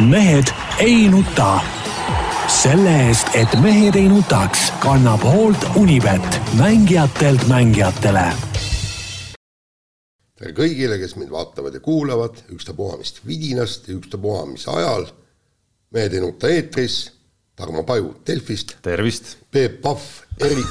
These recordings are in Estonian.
mehed ei nuta. selle eest, et mehed ei nutaks, kannab hoolt Unibet, mängijatelt mängijatele. tere kõigile, kes mind vaatavad ja kuulavad, ükstapuha mis vidinast ja ükstapuha mis ajal. mehed ei nuta eetris, Tarmo Paju Delfist. tervist. Peep Pahv eri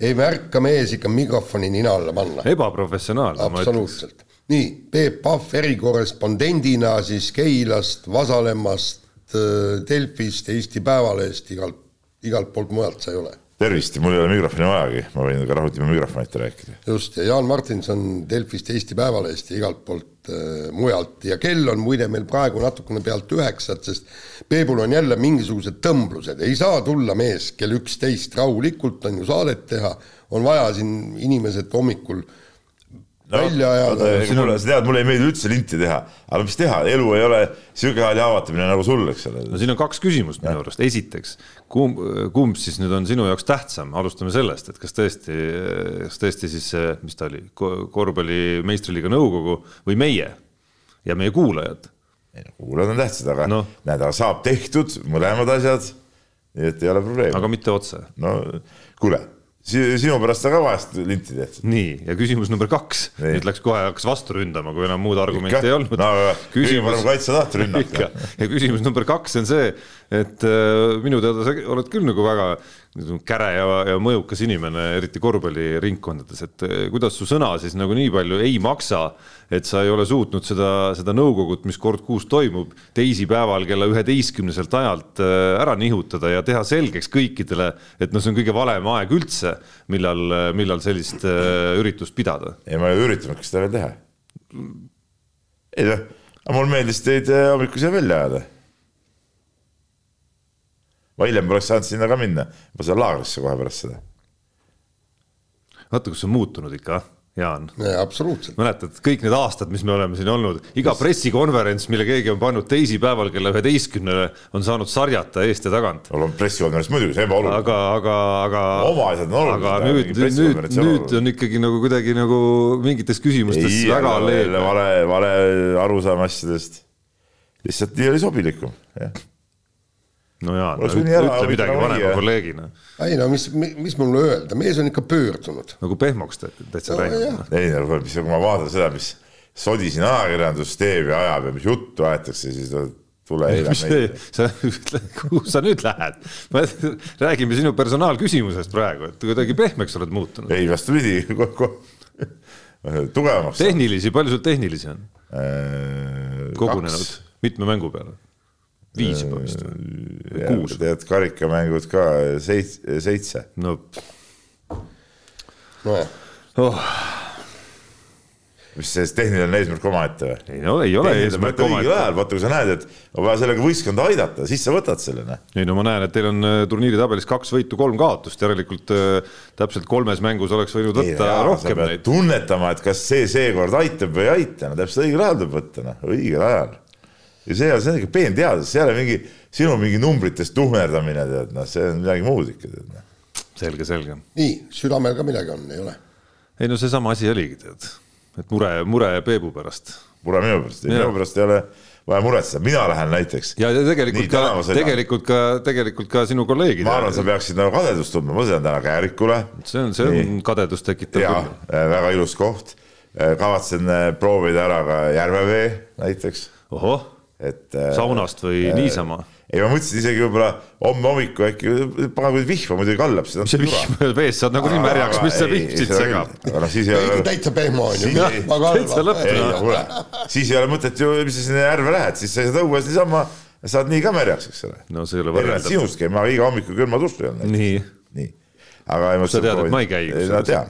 ei märka mees ikka mikrofoni nina alla panna. ebaprofessionaalne. absoluutselt. Nii, Peep Pahv erikorrespondendina siis Keilast, Vasalemmast, Delfist, Eesti Päevalehest, igalt, igalt poolt mujalt sa ei ole. tervist, mul ei ole mikrofoni vajagi, ma võin ka rahulikult mikrofonita rääkida. just, ja Jaan Martinson Delfist, Eesti Päevalehest ja igalt poolt äh, mujalt ja kell on muide meil praegu natukene pealt üheksat, sest Peebul on jälle mingisugused tõmblused, ei saa tulla mees kell üksteist rahulikult, on ju saadet teha, on vaja siin inimesed hommikul no, välja ajada. mulle, sa tead, mulle ei meeldi üldse linti teha, aga mis teha, elu ei ole sihuke hali haavatamine nagu sul, eks ole. no siin on kaks küsimust minu arust, esiteks, kumb, kumb siis nüüd on sinu jaoks tähtsam, alustame sellest, et kas tõesti, kas tõesti siis see, mis ta oli, korvpalli meistriliiga nõukogu või meie ja meie kuulajad? kuulajad on tähtsad, aga no. näed, aga saab tehtud mõlemad asjad, nii et ei ole probleemi. aga mitte otse? no kuule sinu pärast on ka vahest linti tehtud. nii, ja küsimus number kaks, nüüd läks kohe, hakkas vastu ründama, kui enam muud argumenti ei olnud no,. kõige parem kaitsetahte rünnata. ja küsimus number kaks on see, et äh, minu teada sa oled küll nagu väga käre ja, ja mõjukas inimene, eriti korvpalliringkondades, et äh, kuidas su sõna siis nagu nii palju ei maksa, et sa ei ole suutnud seda, seda nõukogut, mis kord kuus toimub, teisipäeval kella üheteistkümneselt ajalt äh, ära nihutada ja teha selgeks kõikidele, et noh, see on kõige valem aeg üldse, millal, millal sellist üritust pidada. ei, ma ei üritanudki seda veel teha. ei noh, aga mulle meeldis teid hommikul siia välja ajada ma hiljem poleks saanud sinna ka minna, ma saan laagrisse kohe pärast seda. vaata, kus on muutunud ikka, Jaan. absoluutselt. mäletad, kõik need aastad, mis me oleme siin olnud, iga yes. pressikonverents, mille keegi on pannud teisipäeval kella üheteistkümnele, on saanud sarjata eest ja tagant. no pressikonverents muidugi, see on oluline. aga, aga, aga. oma asjad on olulised. aga nüüd, nüüd, nüüd on ikkagi nagu kuidagi nagu mingites küsimustes ei, väga leebe. vale, vale arusaam asjadest. lihtsalt nii oli sobilikum, jah no jaa, no, ütle midagi vanema kolleegina. ei no mis, mis mul öelda, mees on ikka pöördunud. nagu pehmoks täitsa no, läinud. ei no mis, kui ma vaatan seda, mis sodi siin ajakirjandus teeb ja ajab ja mis juttu aetakse, siis no, tule eile meile. sa ütle, kuhu sa nüüd lähed? räägime sinu personaalküsimusest praegu, et kuidagi pehmeks oled muutunud. ei, vastupidi tugevamaks. tehnilisi, palju sul tehnilisi on äh,? kogunenud mitme mängu peale? Viis juba vist või? kuus. tead, karikamängud ka seitse, seitse. no. nojah oh mis see tehniline eesmärk omaette või? ei no ei ole eesmärk omaette. õigel ajal, vaata kui sa näed, et on vaja sellega võistkonda aidata, siis sa võtad selle, noh. ei no ma näen, et teil on äh, turniiri tabelis kaks võitu, kolm kaotust, järelikult äh, täpselt kolmes mängus oleks võinud võtta ei, jaa, rohkem neid. tunnetama, et kas see seekord aitab või ei aita, no täpselt õigel ajal tuleb võtta, noh, õigel ajal ja see, see on ikka peenteadus, see ei ole mingi sinu mingi numbritest tuhmerdamine, tead, noh, see on midagi muud ikka, tead. Noh. selge, selge. nii, südamel ka midagi on, ei ole? ei no seesama asi oligi, tead, et mure, mure Peebu pärast. mure minu pärast, minu pärast ei ole vaja muretseda, mina lähen näiteks. ja tegelikult ka, tegelikult ka, tegelikult ka sinu kolleegid. ma arvan, sa peaksid nagu kadedust tundma, ma sõidan täna Käärikule. see on, see on Nii. kadedust tekitav küll. väga ilus koht, kavatsen äh, proovida ära ka Järvevee näiteks. ohoh et. Äh, saunast või äh, niisama? ei, ma mõtlesin isegi võib-olla homme hommikul äkki, pagan kui vihma muidugi kallab seda. mis see vihm vees, saad nagunii märjaks, mis see vihm sind segab? aga noh, siis ei ole. täitsa pehmo on ju. ei, kuule, siis ei ole mõtet ju, mis sa sinna järve lähed, siis sa saad õues niisama, saad nii ka märjaks, eks ole. no see ei ole võrreldav. sinust käib, ma iga hommikul külma duši all. nii. nii aga sa tead, et ma ei käi,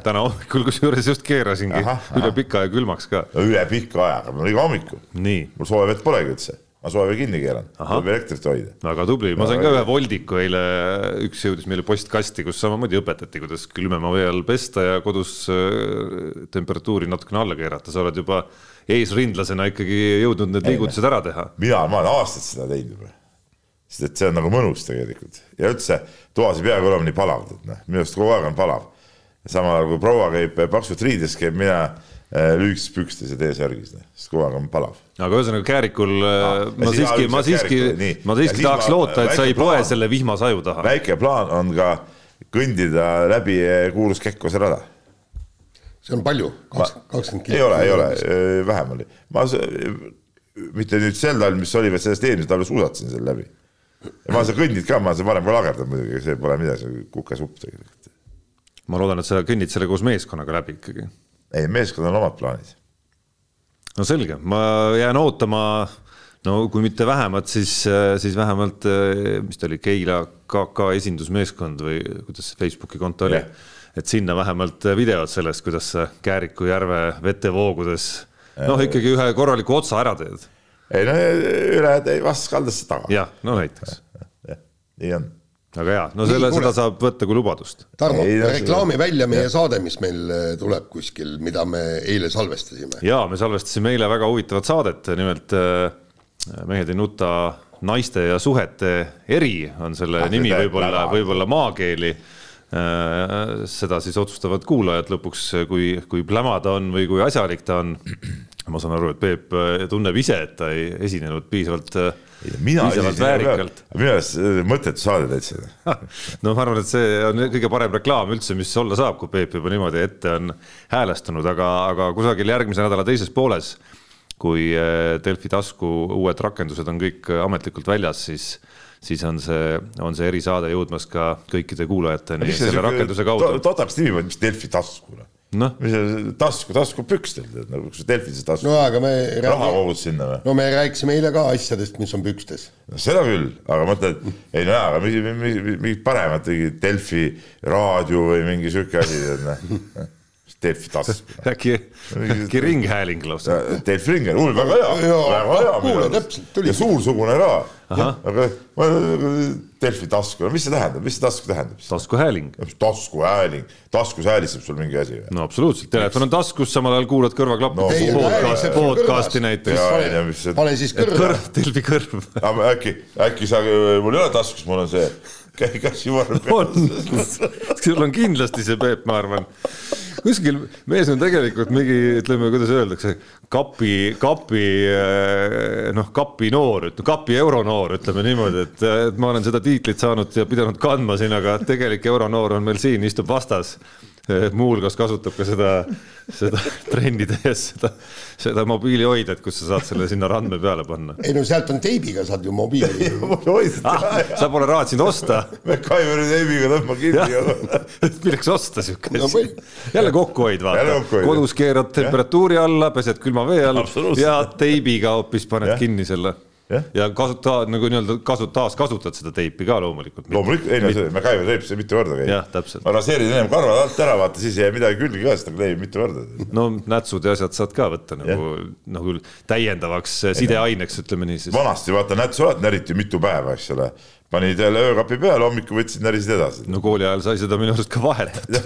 täna hommikul kusjuures just keerasingi aha, aha. üle pika aja külmaks ka. üle pika aja, aga iga hommikul. mul soe vett polegi üldse ma soovi kinni keeran, tuleb elektrit hoida. väga tubli, ma sain ka ühe voldiku eile, üks jõudis meile postkasti, kus samamoodi õpetati, kuidas külmema vee all pesta ja kodus äh, temperatuuri natukene alla keerata, sa oled juba eesrindlasena ikkagi jõudnud need liigutused ära teha. mina, ma olen aastaid seda teinud juba. Sest et see on nagu mõnus tegelikult ja üldse toas ei peagi olema nii palav, tead noh, minu arust kogu aeg on palav. samal ajal kui proua käib paksult riides, käib mina lühikeses pükstes ja T-särgis, sest kogu aeg on palav. aga ühesõnaga Käärikul äh, ma ja siis siiski, ma siiski ma siiski siis tahaks ma- loota, et sa väike ei poe selle vihmasaju taha. väike plaan on ka kõndida läbi kuulus Kekkose rada. see on palju, kakskümmend ei ole, ei ole, vähem oli. ma, mitte nüüd sel talvel, mis oli, vaid sellest eelmisel talvel suusatasin seal läbi. Ma olen seal kõndinud ka, ma olen seal varem ka lagerdanud muidugi, see pole midagi, see on kukesupp tegelikult. ma loodan, et sa kõnnid selle koos meeskonnaga läbi ikkagi. ei, meeskonnal on omad plaanid. no selge, ma jään ootama, no kui mitte vähemat, siis, siis vähemalt, mis ta oli, Keila KK esindusmeeskond või kuidas see Facebooki konto oli Jah. et sinna vähemalt videod sellest, kuidas sa Kääriku järve vetevoogudes noh, ikkagi ühe korraliku otsa ära teed. Ei no üle vastas kaldasse taga. jah, no näiteks, nii on. aga hea, no selle, seda saab võtta kui lubadust. Tarmo, reklaami välja meie saade, mis meil äh, tuleb kuskil, mida me eile salvestasime. ja me salvestasime eile väga huvitavat saadet, nimelt äh, Mehed ei nuta naiste ja suhete eri on selle Ah, nimi võib-olla, väga- võib-olla maakeeli. seda siis otsustavad kuulajad lõpuks, kui, kui pläma ta on või kui asjalik ta on. Ma saan aru, et Peep äh, tunneb ise, et ta ei esinenud piisavalt, mina piisavalt väärikalt. minu arust oli mõttetu saade täitsa. no ma arvan, et see on kõige parem reklaam üldse, mis olla saab, kui Peep juba niimoodi ette on häälestunud, aga, aga kusagil järgmise nädala teises pooles, kui Delfi tasku uued rakendused on kõik ametlikult väljas, siis, siis on see, on see erisaade jõudmas ka kõikide kuulajateni selle rakenduse kaudu. totaks nimi, mis Delfi tasku. noh, mis see tasku, taskupükstel, nagu kus Delfi see tasku no aga me raha kogud sinna või? no me rääkisime eile ka asjadest, mis on pükstes. no seda küll, aga mõtled, ei no jaa, aga mingi, mingi, mingi paremat, mingi Delfi raadio või mingi sihuke asi, tead noh. Delfi tasku. äkki, äkki ringhääling lausa. Delfi Ringer, oi väga hea, väga hea. kuule, täpselt, tuli. ja suursugune ka, aga ma Delfi tasku, mis see tähendab, mis see tasku tähendab taskuhääling. taskuhääling, taskus häälistab sul mingi asi või? no absoluutselt, telefon on taskus, samal ajal kuulad kõrvaklappi No, no, podcast, podcast'i näiteks. Pane siis kõrva kõrv, Delfi kõrv aga äkki, äkki sa, mul ei ole taskus, mul on see käsivarr. on, sul on kindlasti see Peep, ma arvan. kuskil mees on tegelikult mingi, ütleme, kuidas öeldakse, kapi, kapi eh, noh, kapi noor, kapi euronoor, ütleme niimoodi, et, et ma olen seda tiitlit saanud ja pidanud kandma siin, aga tegelik euronoor on meil siin, istub vastas. Muuhulgas kasutab ka seda, seda trenni tehes seda, seda mobiilihoidjat, kus sa saad selle sinna randme peale panna. ei no sealt on teibiga saad ju mobiili. Ah, sa pole raatsinud osta MacGyveri teibiga tõmba kinni. milleks osta siuke No või-? jälle kokkuhoid, vaata kodus keerad temperatuuri alla, pesed külma vee all ja teibiga hoopis paned Jah. kinni selle. Jah. ja kasuta nagu nii-öelda kasu-, taaskasutad seda teipi ka loomulikult. loomulikult, ei no see MacGyver teeb seda mitu korda käib. Ma raseerin ennem karvad alt ära, vaata siis ei jää midagi külge ka, siis ta kleebib mitu korda. no nätsud ja asjad saad ka võtta nagu, nagu täiendavaks sideaineks, ütleme nii siis. vanasti vaata nätsu alati näriti mitu päeva, eks ole. Panid jälle öökapi peale, hommikul võtsid, närisid edasi. no kooli ajal sai seda minu arust ka vahetada.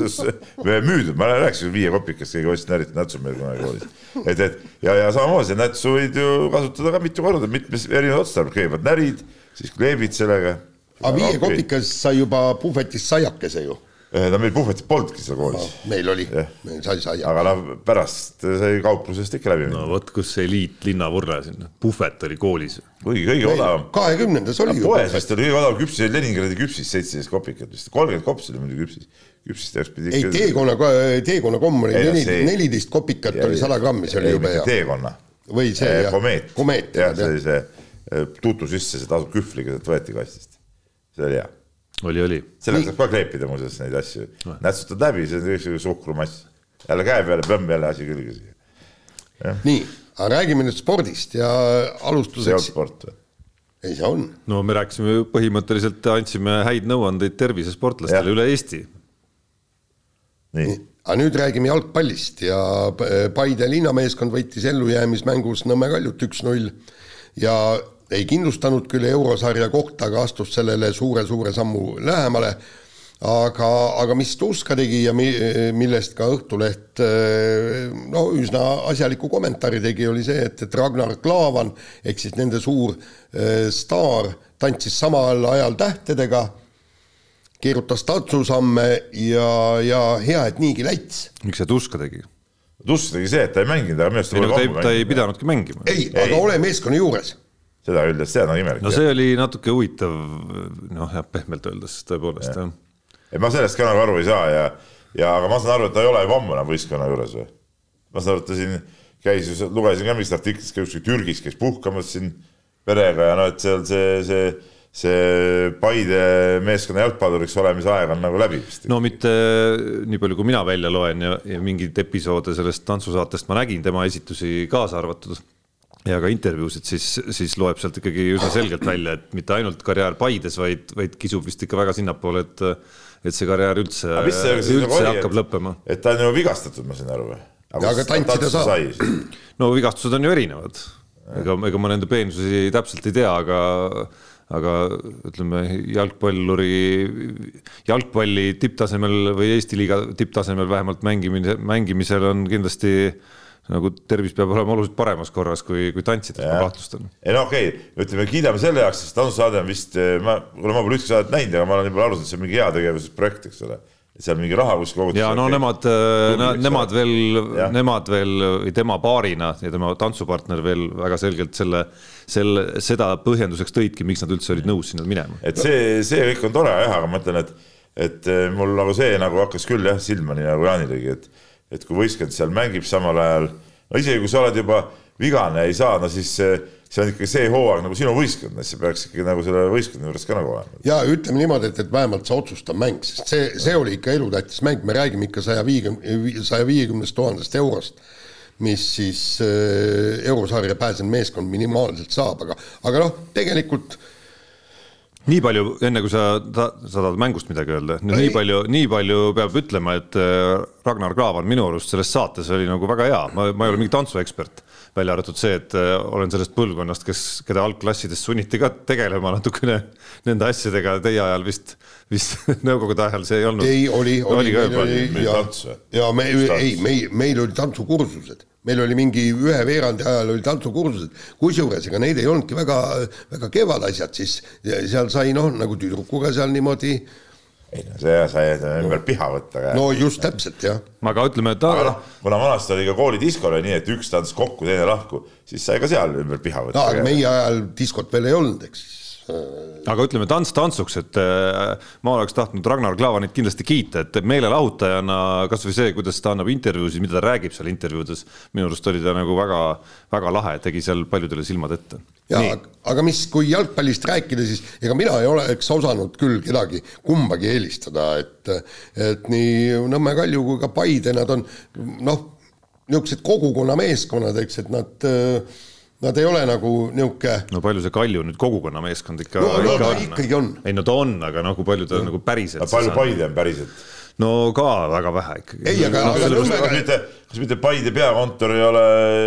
müüdud, ma rääkisin viie kopikast, keegi ostis näritud nätsu meil kunagi koolis. et, et ja, ja samamoodi seda nätsu võid ju kasutada ka mitu korda, mitmes erinevad otstarbed, kõigepealt närid, siis kleebid sellega. aga viie kopikas sai juba puhvetist saiakese ju. No meil puhvetit polnudki seal koolis, meil oli meil sai saia. aga noh, pärast sai kauplusest ikka läbi no vot, kus see eliitlinnavurre sinna, puhvet oli koolis. kuigi kõige odavam, kahekümnendas oli ju poes vist oli kõige odavam küpsis, oli Leningradi küpsis seitseteist kopikat vist, kolmkümmend kopsi oli muidu küpsis. küpsist jaoks pidi ei, teekonna, teekonnakomm oli Ei, no neli neliteist kopikat oli sada grammi, see oli jube hea. teekonna. Või see, jah. komeet. Komeet, jah, see oli see eh, tutu sisse, see tasub kühvliga, sealt võeti kastist. see oli hea. oli, oli. sellega saab ka kleepida muuseas neid asju, nätsutad läbi, see on üks suhkrumass. jälle käe peale, põmm jälle asi külge siia. nii, aga räägime nüüd spordist ja see ei olnud alustuseks, sport või? ei see on, no me rääkisime ju põhimõtteliselt, andsime häid nõuandeid tervisesportlastele üle Eesti. nii, aga nüüd räägime jalgpallist ja Paide linnameeskond võitis ellujäämismängus Nõmme Kaljut üks-null ja ei kindlustanud küll eurosarja kohta, aga astus sellele suure-suure sammu lähemale aga, aga mis Tuska tegi ja mi, millest ka Õhtuleht eh, no üsna asjaliku kommentaari tegi, oli see, et, et Ragnar Klavan ehk siis nende suur eh, staar tantsis samal ajal tähtedega, keerutas tantsusamme ja, ja hea, et niigi läits. miks see Tuska tegi? Tusk tegi see, et ta ei mänginud, aga minu arust ta ei, ta ei pidanudki mängima. ei, aga ole meeskonna juures. Seda et see on imelik no see oli natuke huvitav, noh jah, pehmelt öeldes tõepoolest jah. et ma sellest ka nagu aru ei saa ja, ja aga ma saan aru, et ta ei ole juba ammu enam võistkonna juures või? ma saan aru, et ta siin käis, lugesin ka mingist artiklist, käis kuskil Türgis, käis puhkamas siin perega ja noh, et seal see, see, see Paide meeskonna jalgpalluriks olemise aeg on nagu läbi vist. no mitte nii palju, kui mina välja loen ja, ja mingeid episoode sellest tantsusaatest ma nägin, tema esitusi kaasa arvatud ja ka intervjuusid, siis, siis loeb sealt ikkagi üsna selgelt välja, et mitte ainult karjäär Paides, vaid, vaid kisub vist ikka väga sinnapoole, et et see karjäär üldse, üldse oli, hakkab lõppema. et ta on ju vigastatud, ma sain aru või? aga tantsida saab.. no vigastused on ju erinevad, ega, ega ma nende peensusi täpselt ei tea, aga aga ütleme, jalgpalluri, jalgpalli tipptasemel või Eesti liiga tipptasemel vähemalt mängimine, mängimisel on kindlasti nagu tervis peab olema oluliselt paremas korras kui, kui tantsides, ma kahtlustan. ei no okei okay., ütleme kiidame selle jaoks, sest tantsusaade on vist, ma, kuna ma pole ühtegi saadet näinud, aga ma olen palju aru saanud, see on mingi heategevusprojekt, eks ole. seal mingi raha kuskil kogutakse. ja no nemad, nemad veel nemad veel või tema paarina ja tema tantsupartner veel väga selgelt selle, selle, seda põhjenduseks tõidki, miks nad üldse olid nõus sinna minema. et see, see kõik on tore jah, aga ma ütlen, et, et eh, mul nagu see nagu hakkas küll jah silma, nii nagu Jaanilegi, et, et kui võistkond seal mängib samal ajal, no isegi kui sa oled juba vigane, ei saa, no siis see on ikkagi see hooaeg nagu sinu võistkond, siis peaks ikkagi nagu selle võistkonna juures ka nagu olema. ja ütleme niimoodi, et, et vähemalt see otsustav mäng, sest see, see oli ikka elutähtis mäng, me räägime ikka saja viiekümne, saja viiekümnest tuhandest eurost, mis siis äh, eurosarja pääsenud meeskond minimaalselt saab, aga, aga noh, tegelikult nii palju, enne kui sa, sa tahad mängust midagi öelda, nii palju, nii palju peab ütlema, et äh, Ragnar Klavan minu arust selles saates oli nagu väga hea, ma, ma ei ole mingi tantsuekspert, välja arvatud see, et äh, olen sellest põlvkonnast, kes, keda algklassides sunniti ka tegelema natukene nende asjadega, teie ajal vist, vist nõukogude ajal see ei olnud. ei, oli, oli, oli meil ja ja me, ei, meil, meil oli tantsukursused, meil oli mingi ühe veerandi ajal oli tantsukursused, kusjuures ega neid ei olnudki väga, väga kehvad asjad, siis. Seal sai noh, nagu tüdrukuga seal niimoodi, ei no see sai ümber piha võtta, aga no just täpselt jah aga ütleme, et aga noh, kuna vanasti oli ka koolidiskole nii, et üks tants kokku, teine lahku, siis sai ka seal ümber piha no võtta aga. meie ajal diskot veel ei olnud, eks. Aga ütleme tants tantsuks, et äh, ma oleks tahtnud Ragnar Klavanit kindlasti kiita, et meelelahutajana kasvõi see, kuidas ta annab intervjuusid, mida ta räägib seal intervjuudes, minu arust oli ta nagu väga, väga lahe, tegi seal paljudele silmad ette. ja aga mis, kui jalgpallist rääkida, siis ega mina ei oleks osanud küll kedagi kumbagi eelistada, et et nii Nõmme Kalju kui ka Paide, nad on noh, niisugused kogukonnameeskonnad, eks, et nad Nad ei ole nagu niisugune no palju see Kalju nüüd kogukonnameeskond ikka, No, no, ikka no on? ikkagi on. ei no ta on, aga noh, kui palju ta nagu päriselt palju? Paide on päriselt? no ka väga vähe ikkagi. Ei, aga- no, aga sellepärast- Nõmme- kas mitte, kas mitte Paide peakontor ei ole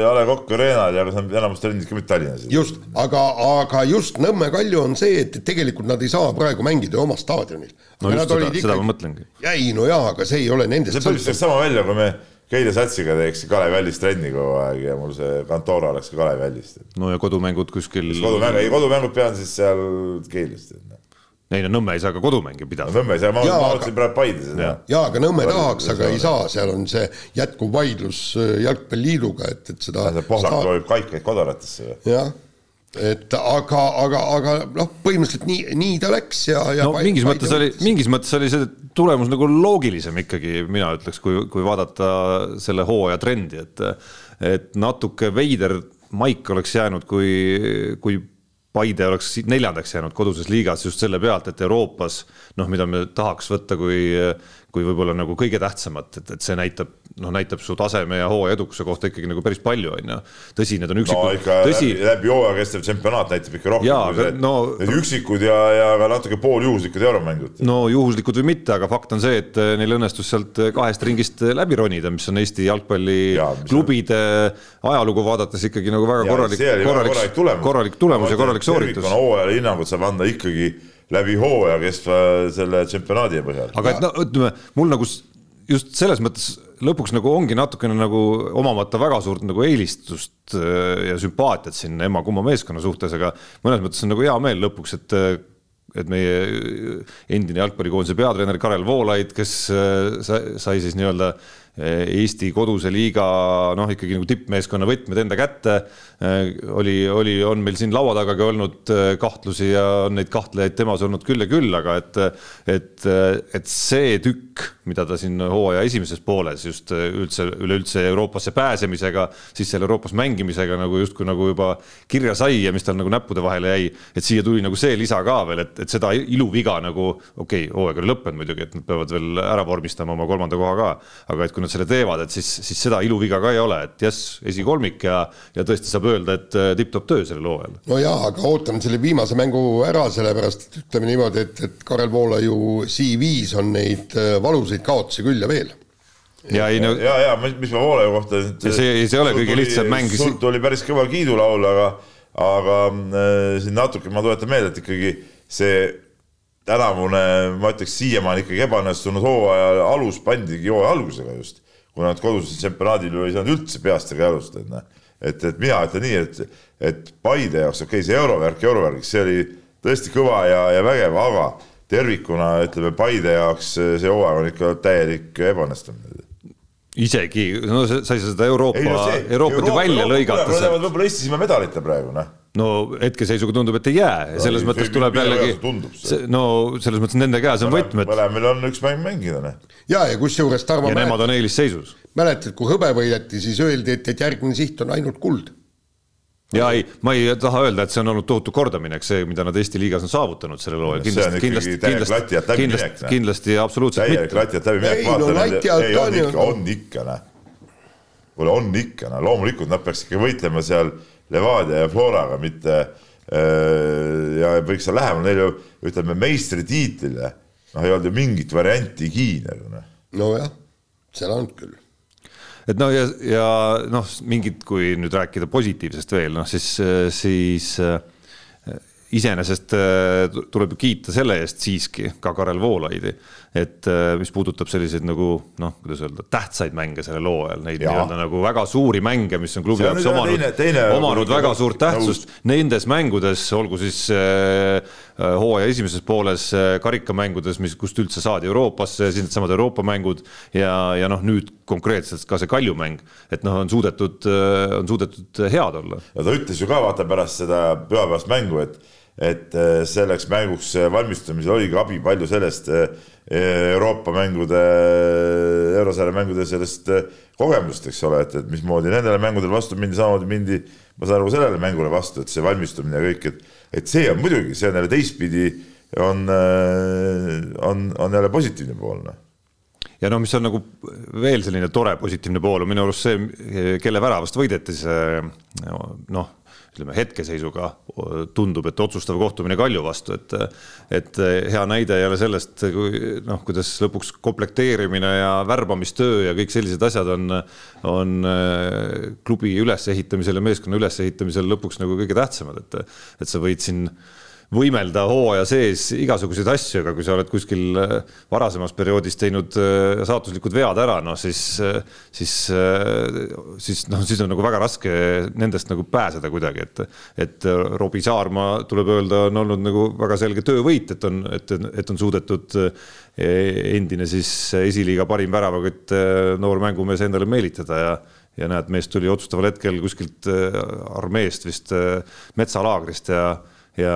A Le Coq Arena'l ja kas nad enamus trennid ka mitte Tallinnas? just, aga, aga just Nõmme Kalju on see, et tegelikult nad ei saa praegu mängida oma staadionil. no just seda, seda ma mõtlengi. ei no jaa, aga see ei ole nendest see oleks sama välja, kui me Keila Satsiga teeks Kalevi Vällis trenni kogu aeg ja mul see Kantora oleks ka Kalevi Vällist. no ja kodumängud kuskil. kodumäng, ei kodumängud pean siis seal Keilas. ei no Nõmme ei saa ka kodumänge pidada. Nõmme ei saa, ma mõtlesin praegu Paide seda Jah.. jaa, aga Nõmme Palju- tahaks, aga ei saa, seal on see jätkuv vaidlus äh, Jalgpalliliiduga, et, et seda see Pohlak loobib kaikaid kodaratesse või? jah, et aga, aga, aga noh, põhimõtteliselt nii, nii ta läks ja, ja no mingis mõttes oli, mingis mõttes oli see tulemus nagu loogilisem ikkagi, mina ütleks, kui, kui vaadata selle hooaja trendi, et et natuke veider maik oleks jäänud, kui, kui Paide oleks neljandaks jäänud koduses liigas just selle pealt, et Euroopas noh, mida me tahaks võtta kui, kui võib-olla nagu kõige tähtsamat, et, et see näitab, noh, näitab su taseme ja hooaja edukuse kohta ikkagi nagu päris palju, on ju. tõsi, need on no üksikud ikka, tõsi läbi, läbi hooaja kestev tsempionaat näitab ikka rohkem Jaa, kui see, no- need üksikud ja, ja ka natuke pooljuhuslikud euromängud. no juhuslikud või mitte, aga fakt on see, et äh, neil õnnestus sealt kahest ringist läbi ronida, mis on Eesti mis on- jalgpalliklubide ajalugu vaadates ikkagi nagu väga korralik, korralik, tulemus korralik tulemus ja korralik sooritus. hooajale hinnangut saab anda ikkagi läbi hooaja kestva selle tsempionaadi põhjal. aga et no ütleme, mul nagu just selles mõttes lõpuks nagu ongi natukene nagu omamata väga suurt nagu eelistust äh, ja sümpaatiat siin emma-kumma meeskonna suhtes, aga mõnes mõttes on nagu hea meel lõpuks, et et meie endine jalgpallikoondise peatreener Karel Voolaid, kes äh, sa- sai siis nii-öelda Eesti koduse liiga noh, ikkagi nagu tippmeeskonna võtmed enda kätte. oli, oli, on meil siin laua tagagi olnud kahtlusi ja on neid kahtlejaid temas olnud küll ja küll, aga et, et, et see tükk, mida ta siin hooaja esimeses pooles just üldse, üleüldse Euroopasse pääsemisega, siis seal Euroopas mängimisega nagu justkui nagu juba kirja sai ja mis tal nagu näppude vahele jäi, et siia tuli nagu see lisa ka veel, et, et seda iluviga nagu okei okay,, hooaeg oli lõppenud muidugi, et nad peavad veel ära vormistama oma kolmanda koha ka, aga et kui nad selle teevad, et siis, siis seda iluviga ka ei ole, et jess, esikolmik ja, ja tõesti saab öelda, et äh, tipp-topp töö sellel hooajal. no jaa, aga ootame selle viimase mängu ära, sellepärast et ütleme niimoodi, et, et Karel Voolaiu CV-s on neid äh, valusaid kaotusi küll ja veel ja ei no ja, ja mis ma Voolaiu kohta. see, see ei ole kõige lihtsam mäng. sult oli päris kõva kiidulaul, aga, aga äh, siin natuke ma tuletan meelde, et ikkagi see tänavune, ma ütleks siiamaani ikkagi ebaõnnestunud hooaja alus pandigi hooaja algusega just, kuna nad kodusel tsempionaadil ju ei saanud üldse peast ega jalust, et noh, et, et mina ütlen nii, et, et Paide jaoks, okei okay,, see eurovärk eurovärgiks, see oli tõesti kõva ja, ja vägev, aga tervikuna ütleme Paide jaoks see hooaeg on ikka täielik ebaõnnestumine. Isegi, no sa ei saa seda Euroopa, Euroopat ju välja lõigata. võib-olla Eestis ilma medalita praegu, noh no hetkeseisuga tundub, et ei jää ja selles no, mõttes tuleb jällegi, no selles mõttes nende käes on võtmed. mõlemil on üks mäng mängida, noh. ja, ja kusjuures Tarmo. ja mäletad, nemad on eelisseisus. mäletad, kui hõbe võideti, siis öeldi, et, et järgmine siht on ainult kuld. ja ei, ma ei taha öelda, et see on olnud tohutu kordaminek, see, mida nad Eesti liigas on saavutanud sellel hooajal. kindlasti, kindlasti, kindlasti, kindlasti, kindlasti absoluutselt mitte. täielik lati alt läbiminek. ei no alt on ju. on ikka, noh. kuule, on ikka, noh, loomulikult nad peaks ikka võitlema seal Levadia ja Floraga, mitte äh, ja võiks seal lähemal, neil ju ütleme meistritiitlile, noh, ei olnud ju mingit variantigi nagu noh. nojah, seal on küll et no ja, ja noh, mingid, kui nüüd rääkida positiivsest veel, noh siis, siis äh, iseenesest äh, tuleb ju kiita selle eest siiski ka Karel Voolaidi, et äh, mis puudutab selliseid nagu noh, kuidas öelda, tähtsaid mänge sellel hooajal, neid nii-öelda nagu väga suuri mänge, mis on klubi jaoks omanud, omanud väga suurt tähtsust. Nendes mängudes, olgu siis äh, äh, hooaja esimeses pooles äh, karikamängudes, mis, kust üldse saadi Euroopasse, siis needsamad Euroopa mängud ja, ja noh, nüüd konkreetselt ka see Kalju mäng, et noh, on suudetud, on suudetud head olla. ja ta ütles ju ka vaata pärast seda pühapäevast mängu, et et äh, selleks mänguks valmistumisel oligi abi palju sellest äh, Euroopa mängude, eurosarja mängude sellest äh, kogemust, eks ole, et, et mismoodi nendele mängudele vastu mindi, samamoodi mindi, ma saan aru, sellele mängule vastu, et see valmistumine ja kõik, et, et see on muidugi, see on jälle teistpidi, on, on, on jälle positiivne pool, noh. Ja no mis on nagu veel selline tore positiivne pool on minu arust see, kelle väravast võideti see noh, ütleme hetkeseisuga tundub, et otsustav kohtumine Kalju vastu, et et hea näide jälle sellest, kui noh, kuidas lõpuks komplekteerimine ja värbamistöö ja kõik sellised asjad on, on klubi ülesehitamisel ja meeskonna ülesehitamisel lõpuks nagu kõige tähtsamad, et et sa võid siin võimelda hooaja sees igasuguseid asju, aga kui sa oled kuskil äh, varasemas perioodis teinud äh, saatuslikud vead ära, noh siis, äh, siis, siis noh, siis on nagu väga raske nendest nagu pääseda kuidagi, et, et Robbie Saarma tuleb öelda, on olnud nagu väga selge töövõit, et on, et, et on suudetud endine siis esiliiga parim väravakott noor mängumees endale meelitada ja ja näed, mees tuli otsustaval hetkel kuskilt armeest vist metsalaagrist ja ja,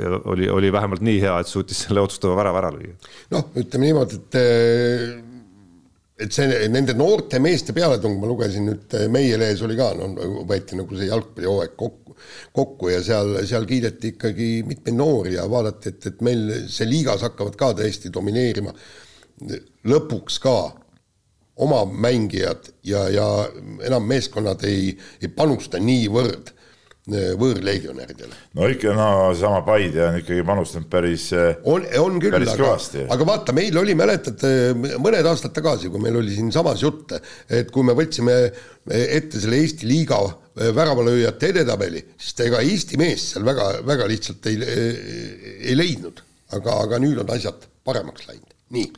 ja oli, oli vähemalt nii hea, et suutis selle otsustava värava ära lüüa. noh, ütleme niimoodi, et et see nende noorte meeste pealetung, ma lugesin nüüd meie lehes oli ka, no võeti nagu see jalgpallihooaeg kokku, kokku ja seal, seal kiideti ikkagi mitmeid noori ja vaadati, et, et meil see liigas hakkavad ka tõesti domineerima lõpuks ka oma mängijad ja, ja enam meeskonnad ei, ei panusta niivõrd võõrlegionäridele. no ikka no seesama Paide on ikkagi panustanud päris on, on küll, aga, aga vaata, meil oli, mäletad, mõned aastad tagasi, kui meil oli siinsamas jutt, et kui me võtsime ette selle Eesti liiga väravalööjate edetabeli, siis ega Eesti mees seal väga, väga lihtsalt ei, ei leidnud. aga, aga nüüd on asjad paremaks läinud, nii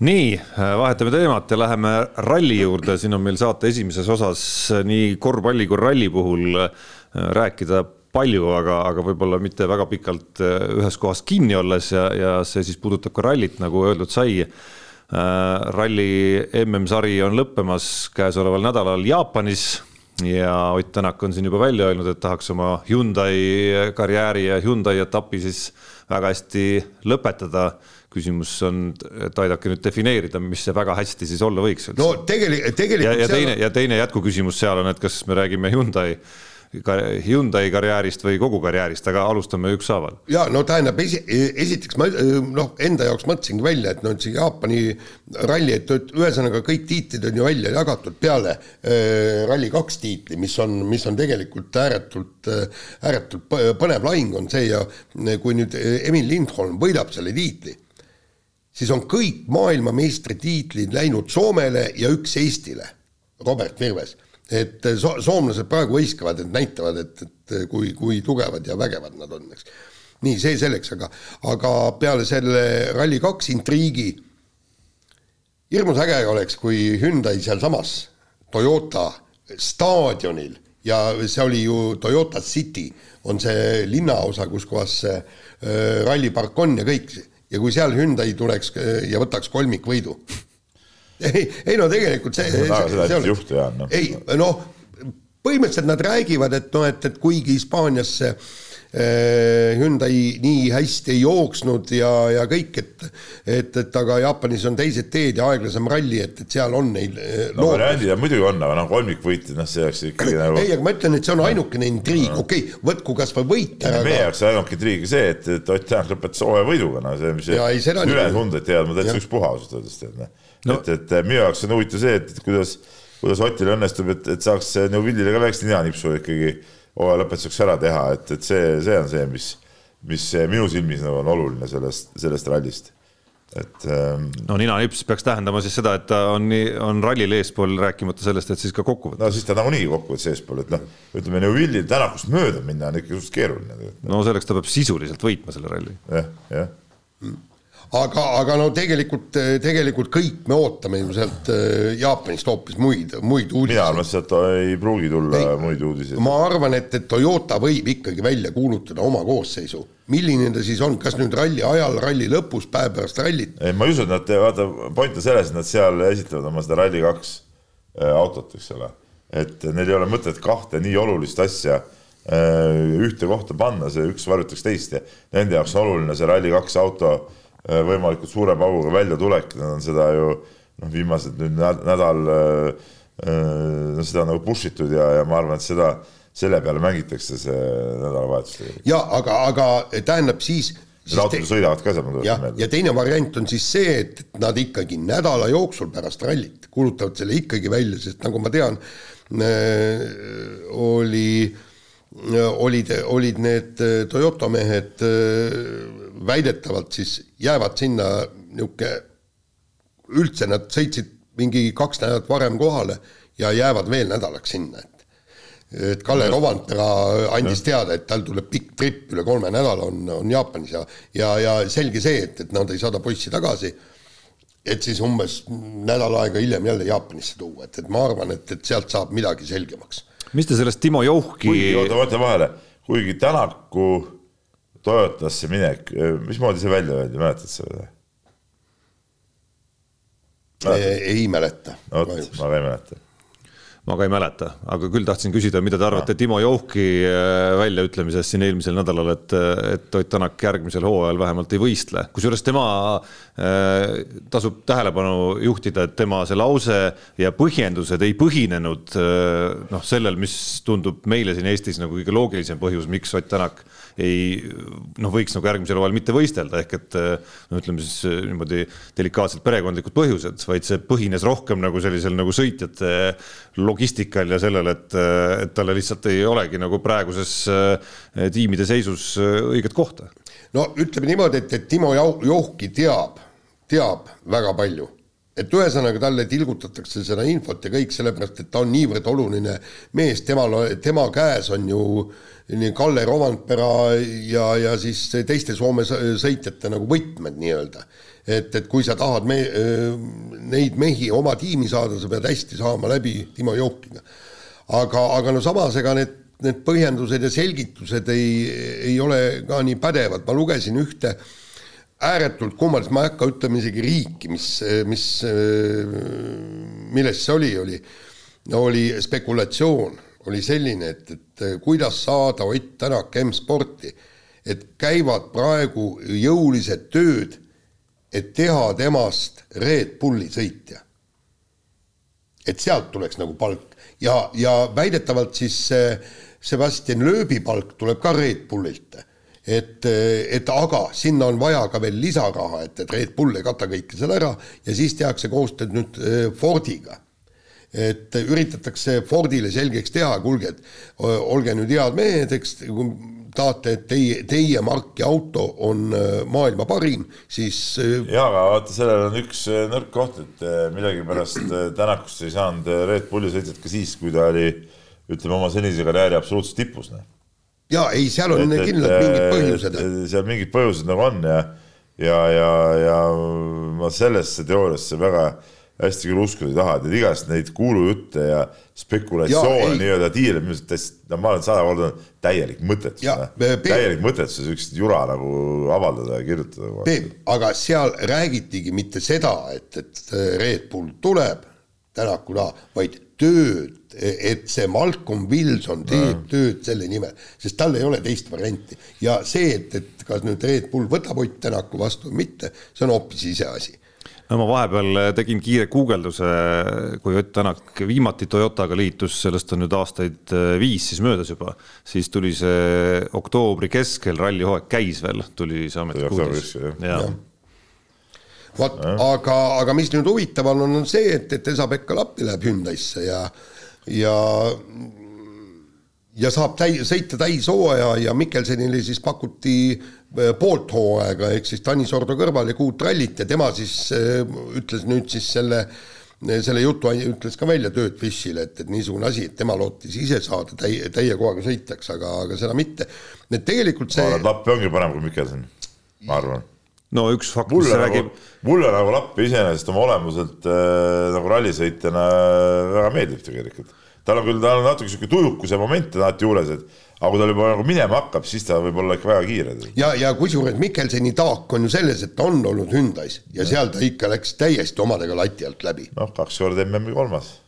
nii, vahetame teemat ja läheme ralli juurde, siin on meil saate esimeses osas nii korvpalli kui ralli puhul rääkida palju, aga, aga võib-olla mitte väga pikalt ühes kohas kinni olles ja, ja see siis puudutab ka rallit, nagu öeldud sai ralli MM-sari on lõppemas käesoleval nädalal Jaapanis ja Ott Tänak on siin juba välja öelnud, et tahaks oma Hyundai karjääri ja Hyundai etapi siis väga hästi lõpetada. küsimus on, et aidake nüüd defineerida, mis see väga hästi siis olla võiks. no tegelikult, tegelikult. ja, ja teine ja teine jätkuküsimus seal on, et kas me räägime Hyundai Hyundai karjäärist või kogu karjäärist, aga alustame ükshaaval. ja no tähendab, esi-, esiteks ma noh, enda jaoks mõtlesingi välja, et no see Jaapani ralli, et, ühesõnaga kõik tiitlid on ju välja jagatud peale äh, Rally2 tiitli, mis on, mis on tegelikult ääretult äh,, ääretult põnev lahing on see ja kui nüüd Emil Lindholm võidab selle tiitli, siis on kõik maailmameistritiitlid läinud Soomele ja üks Eestile, Robert Virves et so-, soomlased praegu hõiskavad, et näitavad, et, et kui, kui tugevad ja vägevad nad on, eks. nii, see selleks, aga, aga peale selle Rally2 intriigi hirmus äge oleks, kui Hyundai sealsamas Toyota staadionil ja see oli ju Toyota City, on see linnaosa, kus kohas see äh, rallipark on ja kõik, ja kui seal Hyundai tuleks ja võtaks kolmikvõidu ei, ei no tegelikult see, see, see, see juhtu jaa, noh. ei noh, põhimõtteliselt nad räägivad, et noh, et, et kuigi Hispaaniasse äh, Hyundai nii hästi ei jooksnud ja, ja kõik, et et, et aga Jaapanis on teised teed ja aeglasem ralli, et, et seal on neil äh, no variandid muidugi on, aga noh, kolmikvõitjad, noh, see oleks ikkagi nagu ei, aga ma ütlen, et see on ainukene intriig, okei okay,, võtku kas või võit ära. meie jaoks ainuke intriig see, et, et Ott Tänak lõpetas hooaja võiduga, no see, mis ülejäänud hundad teavad, ma täitsa ükspuha ausalt öeldes tead, noh no.. et, et minu jaoks on huvitav see, et kuidas, kuidas Otil õnnestub, et, et saaks Neuwillile ka väikse ninanipsu ikkagi hooaja lõpetuseks ära teha, et, et see, see on see, mis, mis minu silmis nagu on oluline sellest, sellest rallist et ähm,. no ninanips peaks tähendama siis seda, et ta on, on rallil eespool, rääkimata sellest, et siis ka kokkuvõttes. no siis ta nagunii kokkuvõttes eespool, et noh, ütleme Neuwillil tänakust mööda minna on ikka suhteliselt keeruline. no selleks ta peab sisuliselt võitma selle ralli ja,. jah, jah aga, aga no tegelikult, tegelikult kõik me ootame sealt äh, Jaapanist hoopis muid, muid uudiseid. mina arvan, et ei pruugi tulla ei, muid uudiseid. ma arvan, et, et Toyota võib ikkagi välja kuulutada oma koosseisu. milline ta siis on, kas nüüd ralli ajal, ralli lõpus, päev pärast rallit? ei, ma ei usu, et nad, vaata, point on selles, et nad seal esitlevad oma seda Rally2 äh, autot, eks ole. et neil ei ole mõtet kahte nii olulist asja äh, ühte kohta panna, see üks varjutaks teist ja nende jaoks on oluline see Rally2 auto võimalikult suure pauguga väljatulek, nad on seda ju noh, viimased nüüd nädal äh, äh, no seda nagu push itud ja, ja ma arvan, et seda, selle peale mängitakse see nädalavahetus ja aga, aga tähendab siis autod sõidavad ka seal, ma tuletan meelde. ja teine variant on siis see, et nad ikkagi nädala jooksul pärast rallit kuulutavad selle ikkagi välja, sest nagu ma tean äh,, oli äh, olid, olid need äh, Toyota mehed äh, väidetavalt siis jäävad sinna niisugune, üldse nad sõitsid mingi kaks nädalat varem kohale ja jäävad veel nädalaks sinna, et et Kalle Rovandpera andis teada, et tal tuleb pikk trip üle kolme nädala on, on Jaapanis ja ja, ja selge see, et, et nad ei saada poissi tagasi, et siis umbes nädal aega hiljem jälle Jaapanisse tuua, et, et ma arvan, et, et sealt saab midagi selgemaks mis te sellest Timo Jouhki oota, ma ütlen vahele, kuigi Tänaku Toyotasse minek, mismoodi see välja öeldi, mäletad sa või? ei mäleta. vot, ma ka ei mäleta ma ka ei mäleta, aga küll tahtsin küsida, mida te arvate Timo Jouhki äh, väljaütlemisest siin eelmisel nädalal, et, et Ott Tänak järgmisel hooajal vähemalt ei võistle. kusjuures tema äh,, tasub tähelepanu juhtida, et tema see lause ja põhjendused ei põhinenud äh, noh, sellel, mis tundub meile siin Eestis nagu kõige loogilisem põhjus, miks Ott Tänak ei noh, võiks nagu järgmisel hooajal mitte võistelda, ehk et no ütleme siis äh, niimoodi delikaatsed perekondlikud põhjused, vaid see põhines rohkem nagu sellisel nagu sõitjate logistikal ja sellel, et, et talle lihtsalt ei olegi nagu praeguses äh, tiimide seisus äh, õiget kohta. no ütleme niimoodi, et, et Timo Jouhki teab, teab väga palju et ühesõnaga talle tilgutatakse seda infot ja kõik sellepärast, et ta on niivõrd oluline mees, temal, tema käes on ju nii Kalle Romandpera ja, ja siis teiste Soome sõitjate nagu võtmed nii-öelda. Et, et kui sa tahad me, neid mehi oma tiimi saada, sa pead hästi saama läbi Timo Joukiga. aga, aga no samas, ega need, need põhjendused ja selgitused ei, ei ole ka nii pädevad, ma lugesin ühte ääretult kummalist, ma ei hakka ütlema isegi riiki, mis, mis, milles see oli, oli, oli spekulatsioon, oli selline, et, et kuidas saada Ott Tänak M-sporti, et käivad praegu jõulised tööd, et teha temast Red Bulli sõitja. et sealt tuleks nagu palk ja, ja väidetavalt siis Sebastian Loebi palk tuleb ka Red Bullilt et, et aga sinna on vaja ka veel lisaraha, et, et Red Bull ei kata kõike seda ära ja siis tehakse koostööd nüüd äh, Fordiga. et üritatakse Fordile selgeks teha, kuulge, et olge nüüd head mehed, eks tahate, et teie, teie marki auto on äh, maailma parim, siis äh, jaa, aga vaata, sellel on üks nõrk koht, et millegipärast Tänakust ei saanud Red Bulli sõitjat ka siis, kui ta oli ütleme, oma senise karjääri absoluutses tipus, noh ja ei, seal on et, kindlalt et, mingid põhjused. seal mingid põhjused nagu on ja, ja, ja, ja ma sellesse teooriasse väga hästi küll uskuda ei taha, et igast neid kuulujutte ja spekulatsioone nii-öelda tiire, no ma olen sada korda täielik mõttetus, täielik mõttetus, siukest jura nagu avaldada ja kirjutada. Peep, aga seal räägitigi mitte seda, et, et Red Bull tuleb Tänaku taha, vaid tööd et see Malcolm Wilson teeb ja. tööd selle nimel, sest tal ei ole teist varianti. ja see, et, et kas nüüd Red Bull võtab Ott Tänaku vastu või mitte, see on hoopis iseasi no ma vahepeal tegin kiire guugelduse, kui Ott Tänak viimati Toyotaga liitus, sellest on nüüd aastaid äh, viis siis möödas juba, siis tuli see oktoobri keskel, rallihooaeg käis veel, tuli see ametlik uudis. vot, aga, aga mis nüüd huvitav on, on see, et, et Esa-Pekka Lappi läheb Hyundai'sse ja ja ja saab täi-, sõita täishooaja ja Mikkelsenile siis pakuti äh, poolt hooaega, ehk siis Tanis Ordo kõrval ja kuut rallit ja tema siis äh, ütles nüüd siis selle selle jutu ütles ka välja Tööd Fishile, et, et niisugune asi, et tema lootis ise saada täie, täie kohaga sõitjaks, aga, aga seda mitte. et tegelikult see. Lappi ongi parem kui Mikkelson, ma arvan. no üks fakt, mis nagu, räägib. mulle nagu Lappi iseenesest oma olemuselt äh, nagu rallisõitjana väga meeldib tegelikult tal on küll, tal on natuke sihuke tujukuse momente alati juures, et aga kui tal juba nagu minema hakkab, siis ta võib olla ikka väga kiire. ja, ja kusjuures Mikkelseni taak on ju selles, et ta on olnud Hyundai's ja, ja seal ta ikka läks täiesti omadega lati alt läbi. noh, kaks korda MM-i kolmas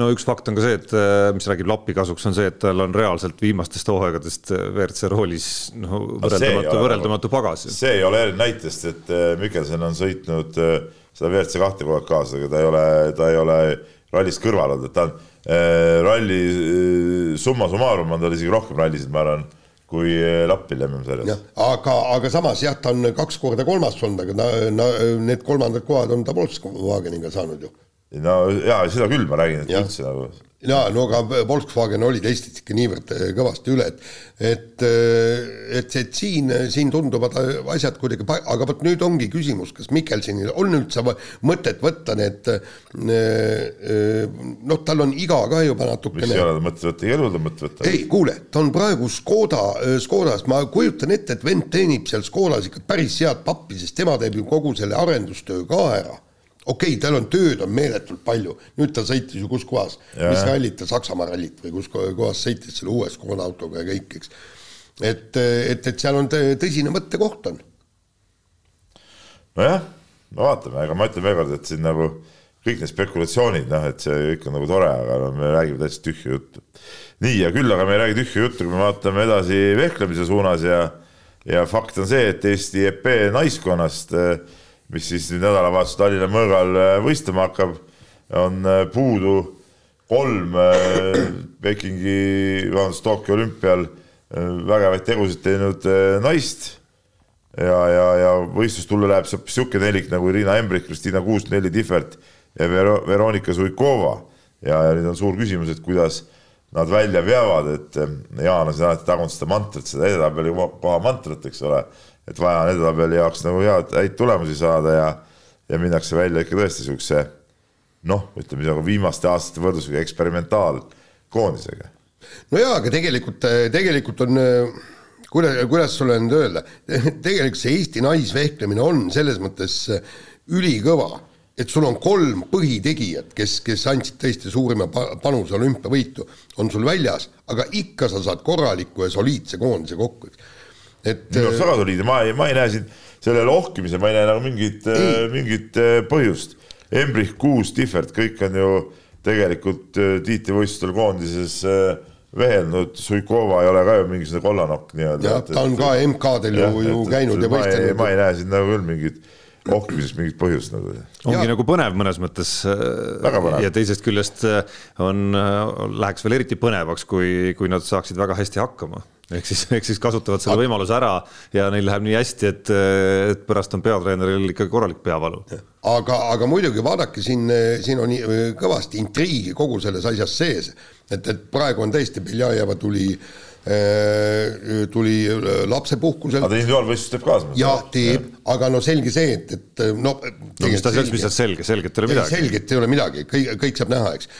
no üks fakt on ka see, et äh, mis räägib Lappi kasuks, on see, et tal on reaalselt viimastest hooaegadest äh, WRC roolis noh, võrreldamatu, võrreldamatu pagas. see ei ole näitest, et äh, Mikkelson on sõitnud seda WRC kahte kogu aeg kaasa, aga ta ei ole, ta ei ole rallist kõrval olnud, et ta on ralli äh, summa summarum on tal isegi rohkem rallisid, ma arvan, kui äh, Lappil MM-sarjas. aga, aga samas jah, ta on kaks korda kolmas olnud, aga na, na, need kolmandad kohad on ta Volkswageniga saanud ju. no jaa, seda küll ma räägin, et üldse nagu jaa, no aga Volkswagen oli teistest ikka niivõrd äh, kõvasti üle, et et, äh, et, et siin, siin tunduvad asjad kuidagi, aga vot nüüd ongi küsimus, kas Mikkelsenil on üldse mõtet võtta need äh, noh, tal on iga ka juba natukene mis ei ole mõtet võtta, ei ole mõtet võtta. ei, kuule, ta on praegu Škoda, Škodas, ma kujutan ette, et vend teenib seal Škodas ikka päris head pappi, sest tema teeb ju kogu selle arendustöö ka ära okei okay,, tal on tööd on meeletult palju, nüüd ta sõitis ju kus kohas, mis rallit ta, Saksamaa rallit või kus kohas sõitis selle uue Škoda autoga ja kõik, eks. et, et, et seal on tõsine mõttekoht on. nojah, no vaatame, aga ma ütlen veel kord, et siin nagu kõik need spekulatsioonid, noh, et see kõik on nagu tore, aga no me räägime täitsa tühja juttu. nii, ja küll aga me ei räägi tühja juttu, kui me vaatame edasi vehklemise suunas ja ja fakt on see, et Eesti EP naiskonnast äh, mis siis nüüd nädalavahetusel Tallinna mõõgal äh, võistlema hakkab, on äh, puudu kolm äh, Pekingi, vabandust, Tokyo olümpial vägevaid tegusid teinud naist. ja, ja, ja võistlustulle läheb sihuke nelik nagu Irina Embrik, Kristina Kuusk, Nelli Tihvert ja Vero-, Veronika Suikova. ja, ja nüüd on suur küsimus, et kuidas nad välja veavad, et Jaan on siin alati tagunud seda mantrat, seda edetabeli koha mantrat, eks ole et vaja on edetabeli jaoks nagu head, häid tulemusi saada ja, ja minnakse välja ikka tõesti siukse noh, ütleme nagu viimaste aastate võrdlusega eksperimentaalkoondisega. no jaa, aga tegelikult, tegelikult on kuidas, kuidas sulle nüüd öelda, tegelikult see Eesti naisvehklemine on selles mõttes ülikõva, et sul on kolm põhitegijat, kes, kes andsid tõesti suurima panuse olümpiavõitu, on sul väljas, aga ikka sa saad korraliku ja soliidse koondise kokku, eks et minu arust väga soliidne, ma ei, ma ei näe siin sellele ohkimisel, ma ei näe nagu mingit, mingit äh, põhjust. Embrich, Kuus, Tihvert, kõik on ju tegelikult äh, tiitlivõistlustel koondises äh, vehelnud, Suikova ei ole ka ju mingisugune kollanokk nii-öelda. jah, ta on ka MK-del ju, ju käinud ja ma ei, võistelnud ma. ei näe siin nagu küll mingit ohkimiseks mingit põhjust nagu. ongi Jaa. nagu põnev mõnes mõttes. Ja teisest küljest äh, on, läheks veel eriti põnevaks, kui, kui nad saaksid väga hästi hakkama. Ehk siis, ehk siis kasutavad selle võimaluse ära ja neil läheb nii hästi, et, et pärast on peatreeneril ikka korralik peavalu. aga, aga muidugi vaadake siin, siin on nii- kõvasti intriigi kogu selles asjas sees, et, et praegu on tõesti Beljajeva tuli, tuli lapsepuhkuselt aga ta individuaalvõistlus teeb kaasa. ja teeb, aga no selge see, et, et no. no mis ta selleks, mis sealt selge, selget ei ole midagi. selget ei ole midagi, kõik, kõik saab näha, eks.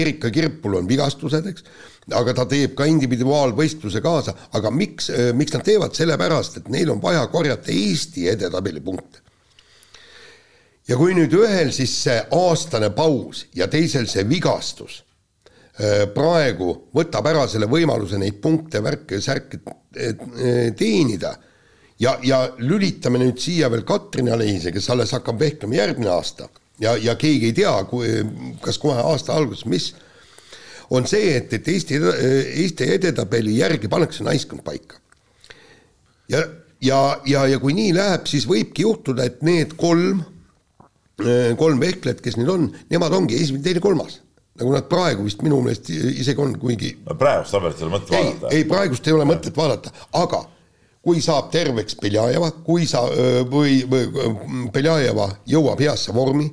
Erika Kirpul on vigastused, eks, aga ta teeb ka individuaalvõistluse kaasa, aga miks, miks nad teevad, sellepärast et neil on vaja korjata Eesti edetabeli punkte. ja kui nüüd ühel siis see aastane paus ja teisel see vigastus eh, praegu võtab ära selle võimaluse neid punkte, värke, särke eh, teenida ja, ja lülitame nüüd siia veel Katrin Alise, kes alles hakkab vehklema järgmine aasta. Ja, ja keegi ei tea, kas kohe aasta alguses, mis, on see, et, et Eesti, Eesti edetabeli järgi pannakse naiskond paika. ja, ja, ja, ja kui nii läheb, siis võibki juhtuda, et need kolm, kolm vehklejat, kes nüüd on, nemad ongi esimene, teine, kolmas. nagu nad praegu vist minu meelest isegi on, kuigi praegust tabelit ei ole mõtet vaadata. ei praegust ei ole mõtet vaadata, aga kui saab terveks Beljajeva, kui sa või, või Beljajeva jõuab heasse vormi,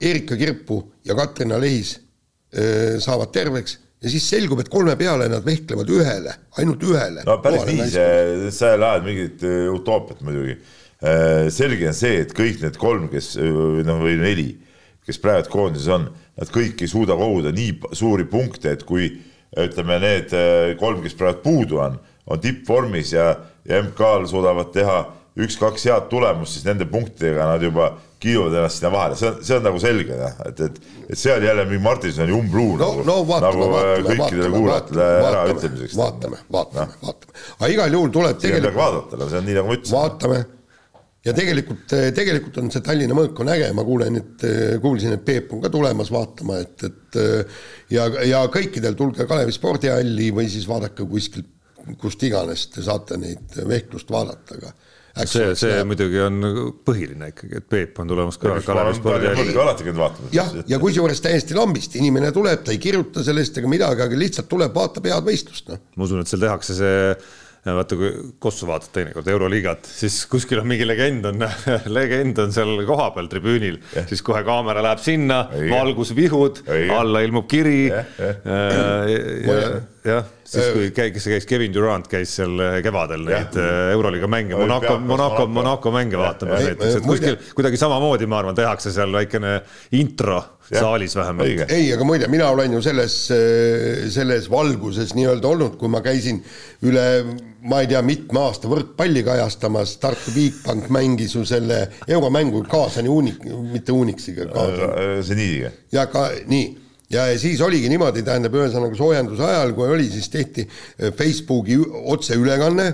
Erika Kirpu ja Katrin Alehis öö, saavad terveks ja siis selgub, et kolme peale nad vehklevad ühele, ainult ühele. no päris nii see, sa ajad mingit äh, utoopiat muidugi. selge on see, et kõik need kolm, kes äh, noh, või neli, kes praegu koondises on, nad kõik ei suuda koguda nii suuri punkte, et kui ütleme, need äh, kolm, kes praegu puudu on, on tippvormis ja, ja MK-l suudavad teha üks-kaks head tulemust, siis nende punktidega nad juba kiiluvad ennast sinna vahele, see on, see on nagu selge et, et, et seal jälle mingi Martinsoni umbluu no nagu,, no vaatame, nagu äh, kõikidele kuulajatele äraütlemiseks. vaatame, vaatame, vaatame, aga igal juhul tuleb midagi tegelikult, vaadata, see on nii, nagu ma ütlesin. vaatame. Ja tegelikult, tegelikult on see Tallinna mõõk on äge, ma kuulen, et kuulsin, et Peep on ka tulemas vaatama, et, et ja, ja kõikidel tulge Kalevi spordihalli või siis vaadake kuskilt, kust iganes te saate neid vehklust vaadata, aga see, see läheb- muidugi on põhiline ikkagi, et Peep on tulemas ka ma Kalevi olen spordihalli. alati käinud vaatamas. jah, ja kusjuures täiesti lambist, inimene tuleb, ta ei kirjuta sellest ega midagi, aga lihtsalt tuleb, vaatab head võistlust, noh. ma usun, et seal tehakse see, vaata kui Kossu vaatad teinekord Euroliigat, siis kuskil on mingi legend on, legend on seal kohapeal tribüünil, siis kohe kaamera läheb sinna, valgusvihud, alla ilmub kiri. Jah, jah, jah, siis kui käi- kes käis, Kevin Durant käis seal kevadel neid äh, Euroliiga mänge, Monaco, Monaco, Monaco. Mänge vaatamas näiteks, et kuskil kuidagi samamoodi, ma arvan, tehakse seal väikene intro Jah, saalis vähemalt. Ei, aga muide, mina olen ju selles, selles valguses nii-öelda olnud, kui ma käisin üle, ma ei tea, mitme aasta võrkpalli kajastamas, Tartu Bigbank mängis ju selle euromängu kaasani Unik-, mitte Unixiga, see nii, ja ka nii, ja siis oligi niimoodi, tähendab, ühesõnaga soojenduse ajal, kui oli, siis tehti eh, Facebooki otseülekanne,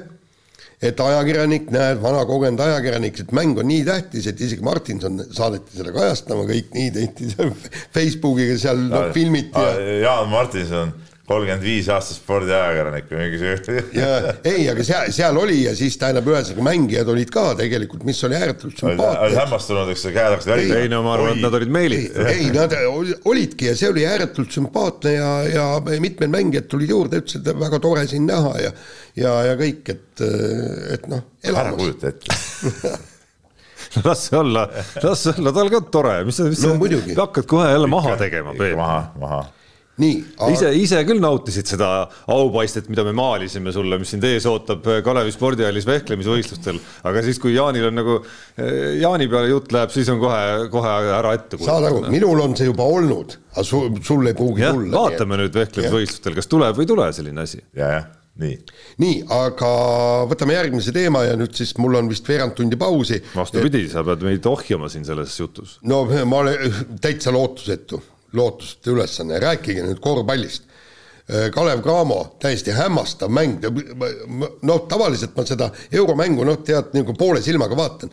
et ajakirjanik, näed, vana kogenud ajakirjanik, et mäng on nii tähtis, et isegi Martinson saadeti selle kajastama, kõik nii tehti seal Facebookiga seal no, filmiti ja Jaan Martinson, kolmkümmend viis aastast spordiajakirjanik või mingi see. ja ei, aga seal, seal oli ja siis tähendab, ühesõnaga mängijad olid ka tegelikult, mis oli ääretult olid sümpaatne. hämmastunud, eks see käed hakkasid väri ei no ma arvan, et nad olid ei meelid., ei nad ol- olidki ja see oli ääretult sümpaatne ja, ja mitmed mängijad tulid juurde, ütlesid, et väga tore sind näha ja ja, ja kõik, et, et noh, ära elamus. kujuta ette. las see olla, las see olla, tal ka tore, mis sa, mis No sa muidugi. hakkad kohe jälle maha tegema, Peep. maha, maha. nii, ise, ise küll nautisid seda aupaistet, mida me maalisime sulle, mis sind ees ootab Kalevi spordihallis vehklemisvõistlustel, aga siis, kui Jaanil on nagu, Jaani peale jutt läheb, siis on kohe, kohe ära ette saad aru, minul on see juba olnud, aga sul, sul ei pruugi tulla. vaatame nüüd vehklemisvõistlustel, kas tuleb või ei tule selline asi. ja, jah, nii. nii, aga võtame järgmise teema ja nüüd siis mul on vist veerand tundi pausi. vastupidi, sa pead meid ohjama siin selles jutus. no ma olen täitsa lootusetu, lootusetu ülesanne, rääkige nüüd korvpallist. Kalev Cramo, täiesti hämmastav mäng, noh, tavaliselt ma seda euromängu noh, tead, nagu poole silmaga vaatan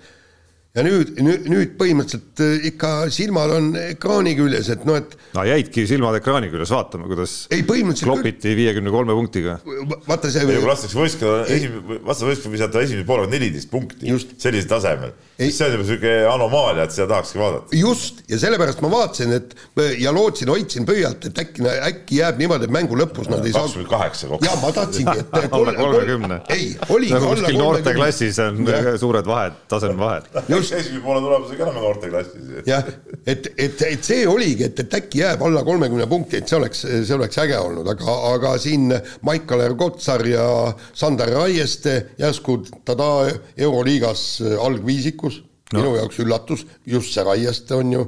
ja nüüd, nüüd, nüüd põhimõtteliselt äh, ikka silmad on ekraani küljes, et noh, et no jäidki silmad ekraani küljes vaatama, kuidas ei põhimõtteliselt klopiti viiekümne kolme punktiga. vaata see ei, kui lastakse võistkonna esimene, vastase võistkonna visata esimese poolega nelikümmend punkti sellisel tasemel, siis see on juba niisugune anomaalia, et seda tahakski vaadata. just, ja sellepärast ma vaatasin, et ja lootsin, hoidsin pöialt, et äkki, äkki jääb niimoodi, et mängu lõpus nad ei saa kakskümmend kaheksa kokku. jaa, ma tahtsingi, et alla kolmekümne. ei, oligi nagu kuskil noorteklassis on ja. suured vahed, tasemevahed esimese poole tulemusega enam noorteklassis. jah, et, et, et see oligi, et, et äkki jääb alla kolmekümne punkti, et see oleks, see oleks äge olnud, aga, aga siin Maik-Kalev Kotsar ja Sander Raieste järsku tadaa Euroliigas algviisikus no., minu jaoks üllatus, just see Raieste on ju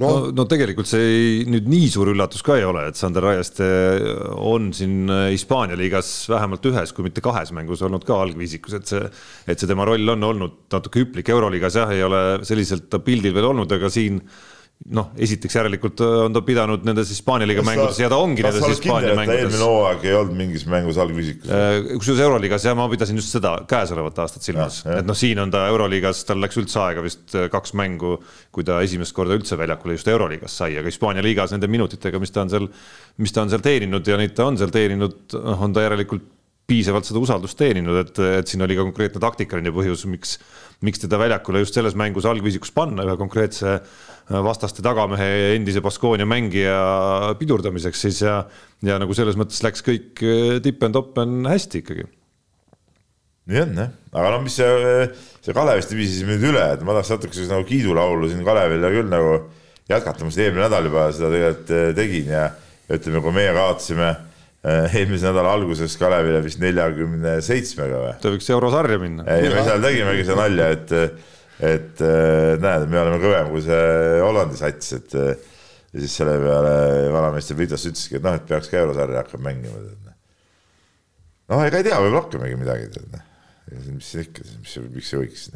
no, no, no tegelikult see ei, nüüd nii suur üllatus ka ei ole, et Sander Raieste on siin Hispaania liigas vähemalt ühes, kui mitte kahes mängus olnud ka algviisikus, et see, et see tema roll on olnud natuke hüplik, Euroliigas jah, ei ole selliselt pildil veel olnud, aga siin noh, esiteks järelikult äh, on ta pidanud nendes Hispaania liiga mängudes ja ta ongi nendes Hispaania mängudes. eelmine hooaeg ei olnud mingis mängus algviisikus. Äh, kusjuures Euroliigas jah, ma pidasin just seda käesolevat aastat silmas, et noh, siin on ta Euroliigas, tal läks üldse aega vist äh, kaks mängu, kui ta esimest korda üldse väljakule just Euroliigas sai, aga Hispaania liigas nende minutitega, mis ta on seal, mis ta on seal teeninud ja neid ta on seal teeninud, noh, on ta järelikult piisavalt seda usaldust teeninud, et, et siin oli ka konkreetne taktikaline põhjus, miks, miks teda väljakule just selles mängus algviisikus panna ühe konkreetse vastaste tagamehe endise Baskonia mängija pidurdamiseks siis ja, ja nagu selles mõttes läks kõik eh, tippen-toppen hästi ikkagi. nii on jah, aga no mis see, see Kalevist viisisime nüüd üle, et ma tahaks natukese nagu kiidulaulu siin Kalevile küll nagu jätkata, ma siin eelmine nädal juba seda tegelikult eh, tegin ja ütleme, kui meie kaotasime eh, eelmise nädala alguses Kalevile vist neljakümne seitsmega või? ta võiks eurosarja minna. ei, me seal tegimegi seda nalja, et et äh, näed, me oleme kõvem kui see Hollandi sats, et äh, ja siis selle peale vanameister Vitas ütleski, et noh, et peaks ka eurosarja hakkama mängima. noh, ega ei tea, võib-olla hakkamegi midagi, tead noh. mis siin ikka, mis, miks ei võiks?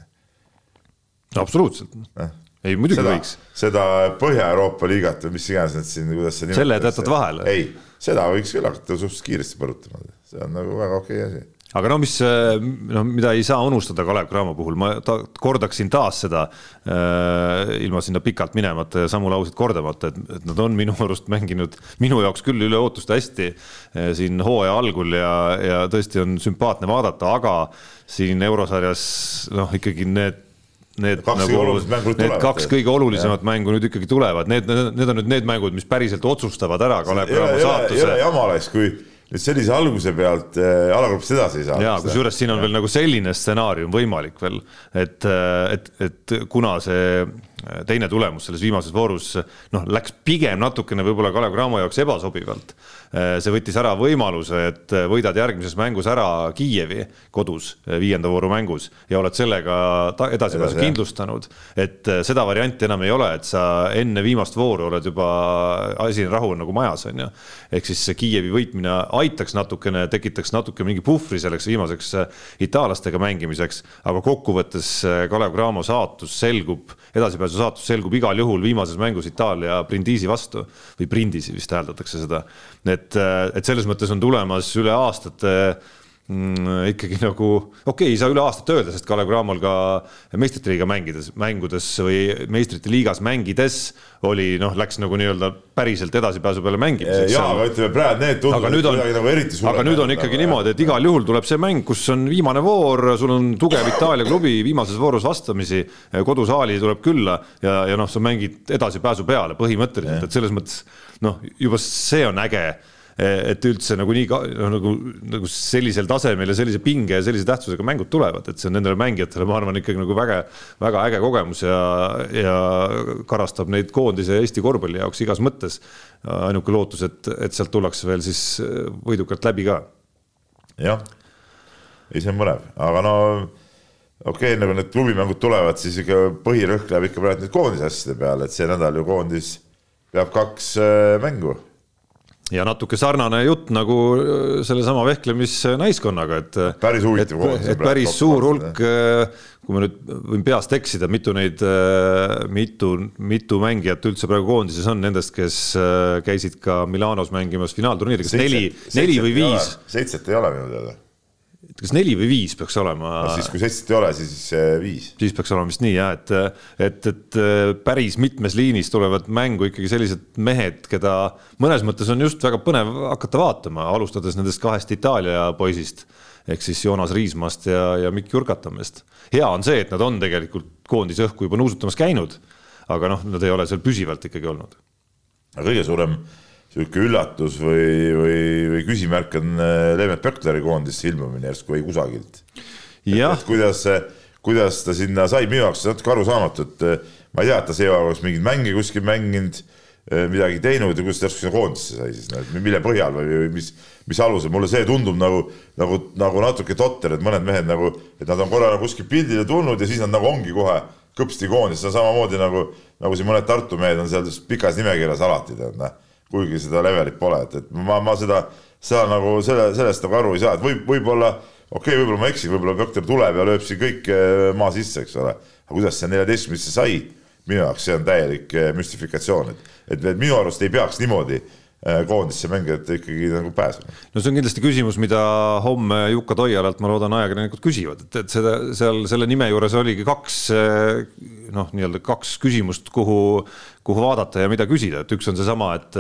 absoluutselt no.. ei, muidugi seda, võiks. seda Põhja-Euroopa liigat või mis iganes need siin, kuidas sa selle jätad vahele? ei, seda võiks küll hakata suhteliselt kiiresti põrutama, see on nagu väga okei okay asi aga no mis, no mida ei saa unustada Kalev Cramo puhul, ma ta, kordaksin taas seda äh, ilma sinna pikalt minemata ja samu lauseid kordamata, et, et nad on minu arust mänginud minu jaoks küll üle ootuste hästi äh, siin hooaja algul ja, ja tõesti on sümpaatne vaadata, aga siin eurosarjas noh, ikkagi need need kaks nagu, need tulevad, kaks kõige olulisemat jah. mängu nüüd ikkagi tulevad, need, need on nüüd need mängud, mis päriselt otsustavad ära Kalev Cramo saatuse. ole jama oleks, kui et sellise alguse pealt äh, alagrupist edasi ei saa. ja kusjuures siin on ja. veel nagu selline stsenaarium võimalik veel, et, äh, et, et kuna see teine tulemus selles viimases voorus noh, läks pigem natukene võib-olla Kalev Cramo jaoks ebasobivalt. see võttis ära võimaluse, et võidad järgmises mängus ära Kiievi kodus viienda vooru mängus ja oled sellega edasipääsu kindlustanud. et seda varianti enam ei ole, et sa enne viimast vooru oled juba, asi on rahu nagu majas, on ju. ehk siis see Kiievi võitmine aitaks natukene, tekitaks natuke mingi puhvri selleks viimaseks itaallastega mängimiseks, aga kokkuvõttes Kalev Cramo saatus selgub edasipääsu su saatus selgub igal juhul viimases mängus Itaalia Brindisi vastu või Brindisi vist hääldatakse seda. et, et selles mõttes on tulemas üle aastate mm, ikkagi nagu okei okay,, ei saa üle aastat öelda, sest Kalev Cramol ka meistrite liiga mängides, mängudes või meistrite liigas mängides oli noh, läks nagu nii-öelda päriselt edasipääsu peale mängimiseks. jaa, aga ütleme praegu need tunduvad kuidagi nagu eriti suured. aga nüüd on ikkagi nagu, niimoodi, et igal juhul tuleb see mäng, kus on viimane voor, sul on tugev Itaalia klubi viimases voorus vastamisi, kodusaali tuleb külla ja, ja noh, sa mängid edasipääsu peale põhimõtteliselt, et selles mõttes noh, juba see on äge et üldse nagu nii noh, nagu, nagu sellisel tasemel ja sellise pinge ja sellise tähtsusega mängud tulevad, et see on nendele mängijatele, ma arvan, ikkagi nagu väga, väga äge kogemus ja, ja karastab neid koondise Eesti korvpalli jaoks igas mõttes. ainuke lootus, et, et sealt tullakse veel siis võidukalt läbi ka. jah, ei see on põnev, aga no okei okay,, nagu need klubimängud tulevad, siis ikka põhirõhk läheb ikka praegu nüüd koondise asjade peale, et see nädal ju koondis peab kaks äh, mängu ja natuke sarnane jutt nagu äh, sellesama vehklemisnaiskonnaga, et. päris huvitav koondis. et päris suur hulk, äh, kui ma nüüd võin peast eksida, mitu neid, äh, mitu, mitu mängijat üldse praegu koondises on nendest, kes käisid ka Milanos mängimas finaalturniiri, kas neli, neli või viis? seitset ei ole minu teada kas neli või viis peaks olema no,? siis kui seitset ei ole, siis viis. siis peaks olema vist nii jah, et, et, et päris mitmes liinis tulevad mängu ikkagi sellised mehed, keda mõnes mõttes on just väga põnev hakata vaatama, alustades nendest kahest Itaalia poisist ehk siis Joonas Riismast ja, ja Mikk Jurkatamäest. hea on see, et nad on tegelikult koondise õhku juba nuusutamas käinud, aga noh, nad ei ole seal püsivalt ikkagi olnud. kõige suurem niisugune üllatus või, või, või küsimärk on äh, Leemet Pökleri koondisse ilmumine järsku või kusagilt. kuidas, kuidas ta sinna sai, minu jaoks natuke arusaamatu, et äh, ma ei tea, et ta see oleks mingeid mänge kuskil mänginud, äh, midagi teinud ja kuidas ta järsku sinna koondisse sai siis, mille põhjal või, või mis, mis alusel, mulle see tundub nagu, nagu, nagu natuke totter, et mõned mehed nagu, et nad on korra nagu kuskil pildile tulnud ja siis nad nagu ongi kohe kõpsti koondis, see on samamoodi nagu, nagu siin mõned Tartu mehed on seal pikas nimekirjas alati tead, noh kuigi seda levelit pole, et, et ma, ma seda, seda nagu selle, sellest nagu aru ei saa, et võib, võib-olla okei okay,, võib-olla ma eksin, võib-olla Pökter tuleb ja lööb siin kõik eh, maa sisse, eks ole. aga kuidas see neljateistkümnesse sai, minu jaoks see on täielik eh, müstifikatsioon, et, et, et minu arust ei peaks niimoodi koondisse mängijad ikkagi nagu pääsema. no see on kindlasti küsimus, mida homme Jukka Toialalt, ma loodan, ajakirjanikud küsivad, et, et seda seal selle nime juures oligi kaks noh, nii-öelda kaks küsimust, kuhu kuhu vaadata ja mida küsida, et üks on seesama, et,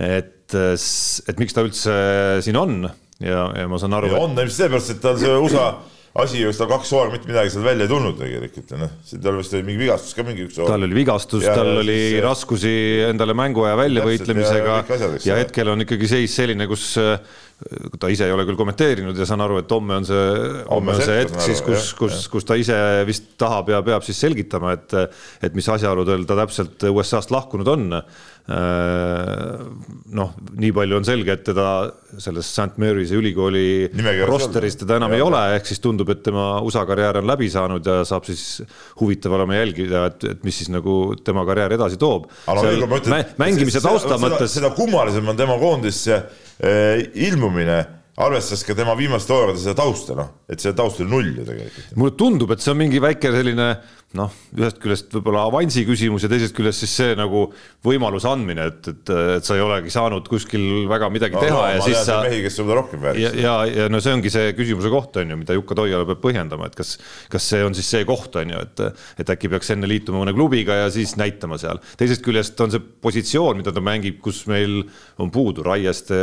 et, et miks ta üldse siin on ja, ja ma saan aru. on ta ilmselt sellepärast, et tal see USA asi, just tal kaks hooaega mitte midagi seal välja ei tulnud tegelikult noh, tal vist oli mingi vigastus ka mingi üks hooaeg. tal oli vigastus, tal ja oli see... raskusi endale mänguaja väljavõitlemisega ja, ja, ja hetkel on ikkagi seis selline, kus ta ise ei ole küll kommenteerinud ja saan aru, et homme on see, homme on see hetk siis, kus, kus, kus ta ise vist tahab ja peab siis selgitama, et, et mis asjaoludel ta täpselt USA-st lahkunud on. noh, nii palju on selge, et teda selles St Mary'si ülikooli rosteris teda enam ja, ei ole, ehk siis tundub, et tema USA karjäär on läbi saanud ja saab siis huvitav olema jälgida, et, et mis siis nagu tema karjäär edasi toob. mängimise tausta mõttes. seda kummalisem on tema koondisse Äh, ilmumine arvestades ka tema viimaste hooaegade seda tausta, noh, et see taust oli null ju tegelikult. mulle tundub, et see on mingi väike selline noh, ühest küljest võib-olla avansi küsimus ja teisest küljest siis see nagu võimaluse andmine, et, et, et sa ei olegi saanud kuskil väga midagi no, teha no, ja siis sa. mehi, kes võib-olla rohkem vääriks. ja, ja, ja no see ongi see küsimuse koht on ju, mida Jukka Toiala peab põhjendama, et kas, kas see on siis see koht on ju, et, et äkki peaks enne liituma mõne klubiga ja siis näitama seal. teisest küljest on see positsioon, mida ta mängib, kus meil on puudu Raieste,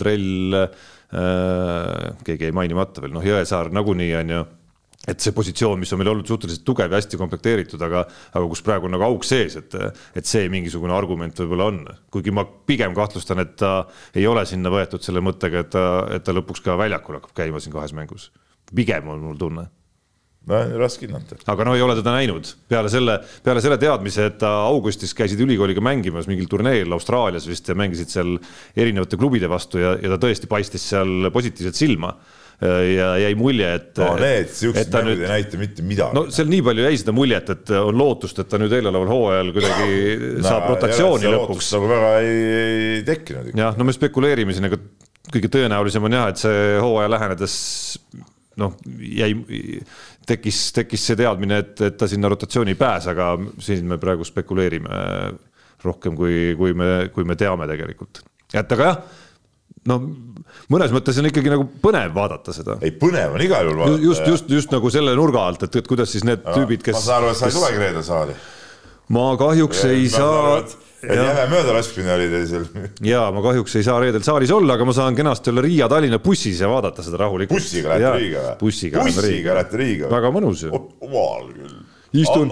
Trell äh,, keegi jäi mainimata veel, noh, Jõesaar nagunii on ju et see positsioon, mis on meil olnud suhteliselt tugev ja hästi komplekteeritud, aga, aga kus praegu on nagu auk sees, et, et see mingisugune argument võib-olla on, kuigi ma pigem kahtlustan, et ta ei ole sinna võetud selle mõttega, et ta, et ta lõpuks ka väljakul hakkab käima siin kahes mängus. pigem on mul tunne. no raske hinnata. aga no ei ole teda näinud peale selle, peale selle teadmise, et ta augustis käisid ülikooliga mängimas mingil turniiril Austraalias vist ja mängisid seal erinevate klubide vastu ja, ja ta tõesti paistis seal positiivselt silma ja jäi mulje, et. no need siuksed mängud nüüd... ei näita mitte midagi. no seal nii palju jäi seda muljet, et on lootust, et ta nüüd eeloleval hooajal kuidagi no, saab rotatsiooni lõpuks. nagu väga ei, ei tekkinud. jah, no me spekuleerime siin, aga kõige tõenäolisem on jah, et see hooaja lähenedes noh, jäi, tekkis, tekkis see teadmine, et, et ta sinna rotatsiooni ei pääse, aga siin me praegu spekuleerime rohkem, kui, kui me, kui me teame tegelikult. et aga jah no mõnes mõttes on ikkagi nagu põnev vaadata seda. ei, põnev on igal juhul vaadata. just, just, just nagu selle nurga alt, et, et kuidas siis need ja, tüübid, kes. ma saan aru, et sa ei tulegi reedel saali. ma kahjuks ja, ei saa. jäme möödalaskmine oli teil seal. ja ma kahjuks ei saa reedel saalis olla, aga ma saan kenasti olla Riia-Tallinna bussis ja vaadata seda rahulikult. bussiga lähete Riiga või? bussiga, bussiga lähete Riiga. väga mõnus ju. omal küll istun,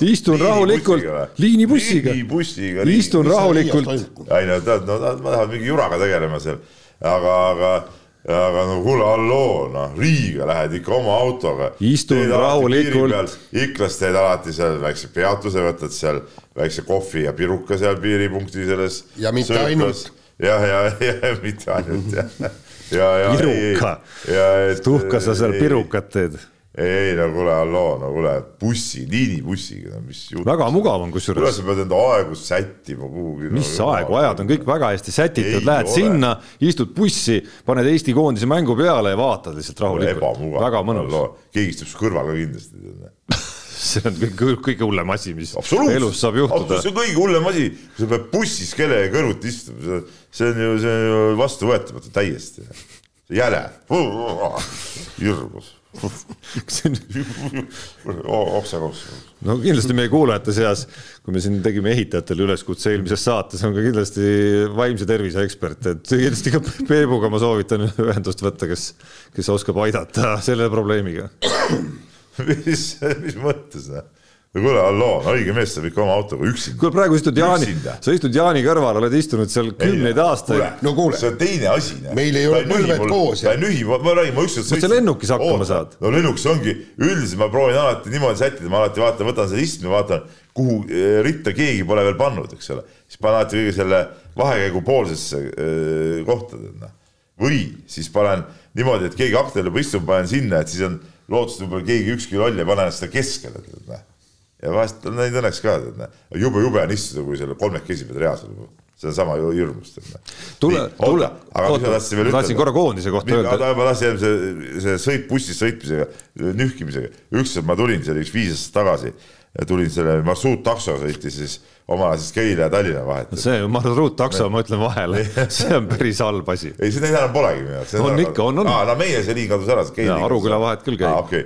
istun rahulikult liinibussiga, liinibussiga, istun rahulikult. ei no tead, no nad tahavad mingi juraga tegelema seal, aga, aga aga no kuule, halloo, noh, Riiga lähed ikka oma autoga. istun rahulikult. Iklas teed alati seal väikse peatuse, võtad seal väikse kohvi ja piruka seal piiripunkti selles. ja mitte ainult. jah, ja, ja, ja mitte ainult jah. ja, ja, piruka, tuhka sa seal pirukat teed ei no kuule, halloo, no kuule, bussi, liinibussiga, no mis jutt. väga mugav on kusjuures. sa pead enda aegu sättima kuhugi. mis aegu, ajad on kõik väga hästi sätitud, lähed ole. sinna, istud bussi, paned Eesti koondise mängu peale ja vaatad lihtsalt rahulikult. väga mõnus. keegi istub su kõrval ka kindlasti. see on kõige, kõige hullem asi, mis elus saab juhtuda. see on kõige hullem asi, kui sa pead bussis kellegagi kõrvuti istuma, see on ju, see on ju vastuvõetamatu täiesti. jäle, hirmus. No kindlasti meie kuulajate seas, kui me siin tegime ehitajatele üleskutse eelmises saates, on ka kindlasti vaimse tervise ekspert, et kindlasti ka Peebuga ma soovitan ühendust võtta, kes, kes oskab aidata selle probleemiga. mis, mis mõttes noh? Kuule, halloo, no õige mees saab ikka oma autoga üksinda. kuule, praegu istud Jaani, sa istud Jaani kõrval, oled istunud seal kümneid aastaid. No kuule. see on teine asi. Meil ei ole põlved koos ta ei nühi, ma, räägin, ma ükskord Kas sa lennukis hakkama saad? no lennukis ongi, üldiselt ma proovin alati niimoodi sättida, ma alati vaatan, võtan selle istme, vaatan, kuhu eh, ritta keegi pole veel pannud, eks ole. siis panen alati kõige selle vahekäigu poolsesse eh, kohta, tead noh. või siis panen niimoodi, et keegi aknal juba istub, panen sinna, et siis on lootust, et võib-olla keegi ükski loll ei pane seda keskele, tead noh ja vahest neid õnneks ka, jube jube on istuda, kui selle kolmekesi pead reas olema. see on sama ju hirmus, tule, tule, aga mis ma tahtsin veel ma tahtsin korra koondise kohta öelda. ma tahtsin see, see sõit bussis sõitmisega, nühkimisega. ükskord ma tulin, see oli üks viis aastat tagasi, tulin selle marsruuttakso sõitis siis ajal siis Keila ja Tallinna vahet. see marsruuttakso, ma ütlen vahele, see on päris halb asi. ei, seda enam polegi minu jaoks. On ikka, on, on. aa, no meie see liin kadus ära. Aruküla vahet küll käib. okei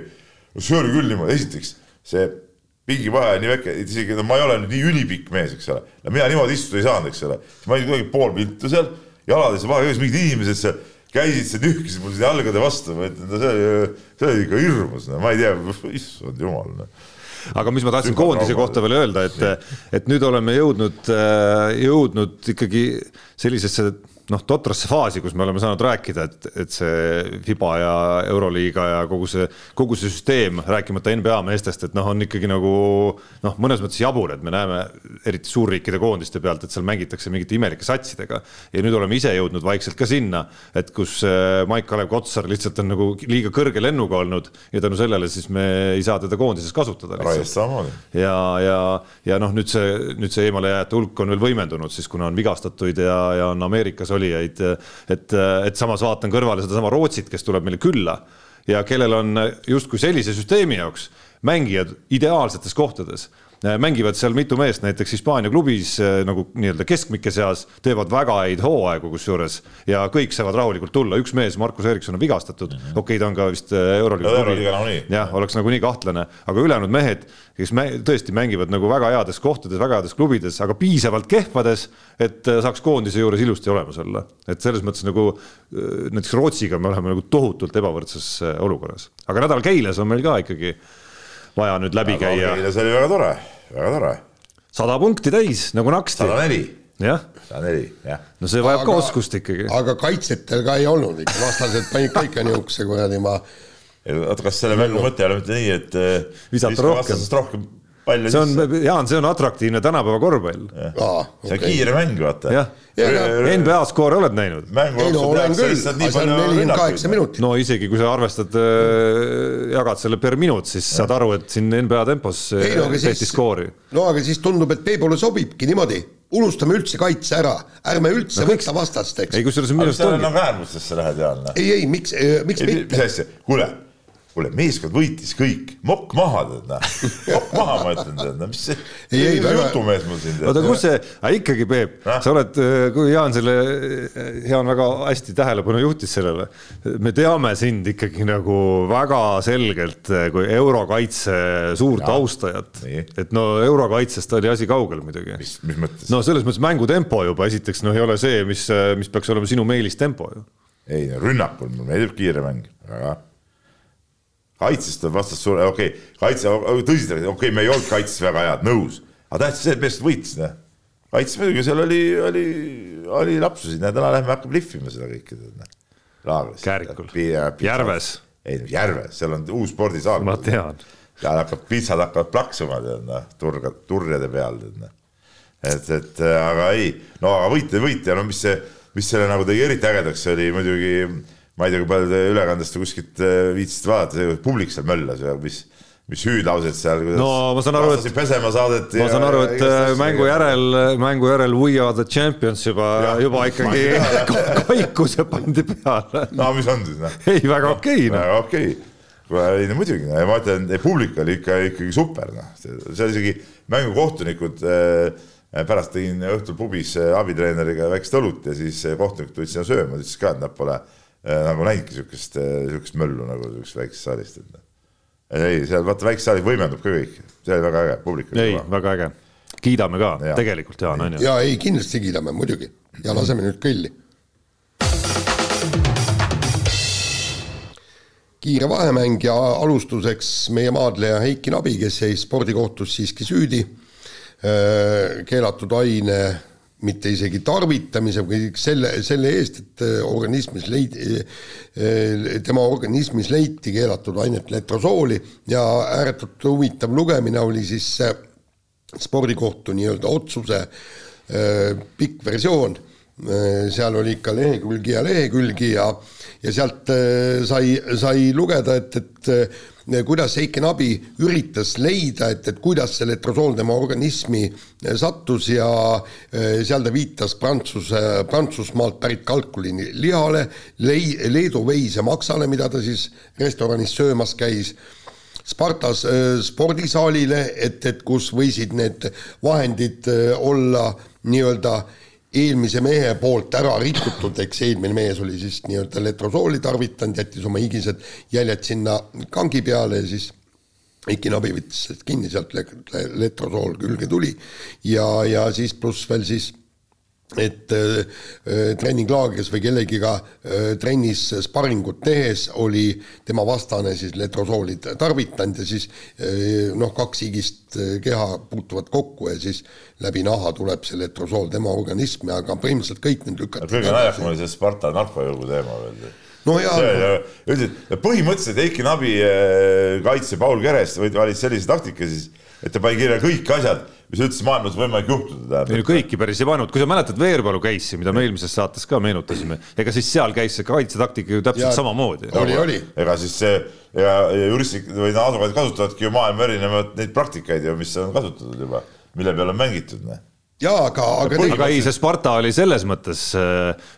see oli küll niimoodi, esiteks see pingivahe on nii väike, et isegi no ma ei ole nüüd nii ülipikk mees, eks ole. no mina niimoodi istuda ei saanud, eks ole. ma olin kuidagi pool piltu seal, jalades vahekäis mingid inimesed seal käisid seal, nühkisid mul jalgade vastu, ma ütlen, no see oli, see oli ikka hirmus, no ma ei tea, issand jumal no aga mis ma tahtsin Sügav koondise trauma. kohta veel öelda, et, et nüüd oleme jõudnud, jõudnud ikkagi sellisesse noh, totrasse faasi, kus me oleme saanud rääkida, et, et see Fiba ja Euroliiga ja kogu see, kogu see süsteem, rääkimata NBA meestest, et noh, on ikkagi nagu noh, mõnes mõttes jabur, et me näeme eriti suurriikide koondiste pealt, et seal mängitakse mingite imelike satsidega. ja nüüd oleme ise jõudnud vaikselt ka sinna, et kus äh, Maik-Kalev Kotsar lihtsalt on nagu liiga kõrge lennuga olnud ja tänu sellele siis me ei saa teda koondises kasutada ja, ja, ja noh, nüüd see, nüüd see eemalejääjate hulk on veel võimendunud siis, kuna on vigastatuid ja, ja on Ameerikas olijaid, et, et samas vaatan kõrvale sedasama Rootsit, kes tuleb meile külla ja kellel on justkui sellise süsteemi jaoks mängijad ideaalsetes kohtades mängivad seal mitu meest näiteks Hispaania klubis eh, nagu nii-öelda keskmike seas, teevad väga häid hooaegu kusjuures ja kõik saavad rahulikult tulla, üks mees, Markus Erikson on vigastatud mm -hmm., okei okay,, ta on ka vist eh, Euroliiga nagunii. jah, oleks nagunii kahtlane, aga ülejäänud mehed, kes mä tõesti mängivad nagu väga heades kohtades, väga heades klubides, aga piisavalt kehvades, et saaks koondise juures ilusti olemas olla. et selles mõttes nagu näiteks Rootsiga me oleme nagu tohutult ebavõrdses olukorras, aga nädal Keilas on meil ka ikkagi vaja nüüd läbi käia. see oli väga tore, väga tore. sada punkti täis nagu naksti. sada neli, jah, sada neli, jah. no see vajab ka Aga- oskust ikkagi. aga kaitsjatel ka ei olnud ikka, vastased panid ka ikka niisuguse kuradi ma oota, kas selle mängu mõte ei ole mitte nii, et eh, Visata rohkem. rohkem palle see on Jaan, see on atraktiivne tänapäeva korvpall. aa, see on kiire mäng, vaata. jah, Ja, NBA skoore oled näinud? mängu ei no olen küll, aga see on nelikümmend kaheksa minutit. no isegi kui sa arvestad, jagad selle per minut, siis saad aru, et siin NBA tempos ei no aga tehti siis skoori., no aga siis tundub, et Peebule sobibki niimoodi, unustame üldse kaitse ära, ärme üldse No võta vastast, eks ei, kusjuures minu arust sa ongi nagu äärmustesse lähed, Jaan. ei, ei miks, miks mis mitte, asja, kuule, kuule, meeskond võitis kõik, mokk maha, tead noh, mokk maha, ma ütlen, tead noh, mis see, Ei, ei, väga- jutumees mul siin oota, kus see, aga ikkagi Peep, sa oled, kui Jaan selle, Jaan väga hästi tähelepanu juhtis sellele, me teame sind ikkagi nagu väga selgelt kui eurokaitse suurt Jaa. austajat et no eurokaitsest oli asi kaugel muidugi. mis, mis mõttes? no selles mõttes mängutempo juba esiteks noh, ei ole see, mis, mis peaks olema sinu meelistempo ju. ei, rünnakul mulle meeldib kiire mäng, väga. Kaitsest on vastast suure, okei okay,, kaitse, tõsiselt, okei okay,, me ei olnud kaitses väga head, nõus, aga tähtis see, et meeskond võitis, noh. kaitses muidugi seal oli, oli, oli lapsusi, näed, täna lähme hakkab lihvima seda kõike, tead noh. Käärikul. Järves. ei, Järves, seal on uus spordisaal. ma tean. ja hakkab, pitsad hakkavad plaksuma, tead noh, turga, turjade peal, tead noh. et, et aga ei, no aga võite, võite, no mis see, mis selle nagu tegi eriti ägedaks, oli muidugi ma ei tea, kui palju te ülekandest või kuskilt äh, viitsite vaadata, publik seal möllas ja mis mis hüüdlaused seal, kuidas no, ma saan aru, et pesema saadeti. ma saan aru, et äh, mängu järel, mängu järel We are the champions juba, juba ikkagi kaikus ja pandi peale. no mis on siis noh? ei, väga okei okay, no.. väga okei okay., ei no muidugi, no ma ütlen, publik oli ikka ikkagi super, noh, see isegi mängukohtunikud äh, pärast tegin õhtul pubis äh, abitreeneriga väikest õlut ja siis kohtunikud tulid sinna sööma, ütles ka, et nad pole nagu näinudki siukest, siukest möllu nagu siukest väiksest saalist, et noh. Ei, seal vaata väikses saalis võimendub ka kõik, see oli väga äge, publik oli ei, väga äge, kiidame ka. Ja. tegelikult Jaan, on ju. ja ei, kindlasti kiidame muidugi. Ja laseme nüüd kõlli. kiire vahemäng ja alustuseks meie maadleja Heiki Nabi, kes jäi spordikohtus siiski süüdi. Keelatud aine mitte isegi tarvitamise, vaid selle, selle eest, et äh, organismis leid-, äh, tema organismis leiti keelatud ainet letrosooli ja ääretult huvitav lugemine oli siis spordikohtu nii-öelda otsuse äh, pikk versioon, seal oli ikka lehekülgi ja lehekülgi ja ja sealt sai, sai lugeda, et, et kuidas Heiki Nabi üritas leida, et, et kuidas see letrosool tema organismi eh, sattus ja eh, seal ta viitas Prantsuse, Prantsusmaalt pärit kalkulini lihale, lei-, Leedu veisemaksale, mida ta siis restoranis söömas käis Spartas spordisaalile, et, et kus võisid need vahendid olla nii-öelda eelmise mehe poolt ära rikutud, eks eelmine mees oli siis nii-öelda letrosooli tarvitanud, jättis oma higised jäljed sinna kangi peale ja siis Eiki Nabi võttis kinni, sealt letrosool külge tuli. Ja, ja siis pluss veel siis et äh, treeninglaagris või kellegiga äh, trennis sparingut tehes oli tema vastane siis letrosooli tarvitanud ja siis äh, noh, kaks higist keha puutuvad kokku ja siis läbi naha tuleb see letrosool tema organismi, aga põhimõtteliselt kõik need lükati kõige naljakam oli see Sparta narkojõugu teema veel no jaa. ütlesid, põhimõtteliselt Heiki Nabi kaitse Paul Kerest valis sellise taktika siis, et ta pani kirja kõik asjad mis üldse maailmas võimalik juhtuda. ei no kõiki päris ei pannud, kui sa mäletad Veerpalu case'i, mida me eelmises saates ka meenutasime, ega siis seal käis see kaitsetaktika ju täpselt ja, samamoodi. oli, oli. ega siis see ja, ja juristid või advokaadid kasutavadki ju maailma erinevaid neid praktikaid ju, mis on kasutatud juba, mille peale on mängitud noh jaa, aga, aga aga ei, see Sparta oli selles mõttes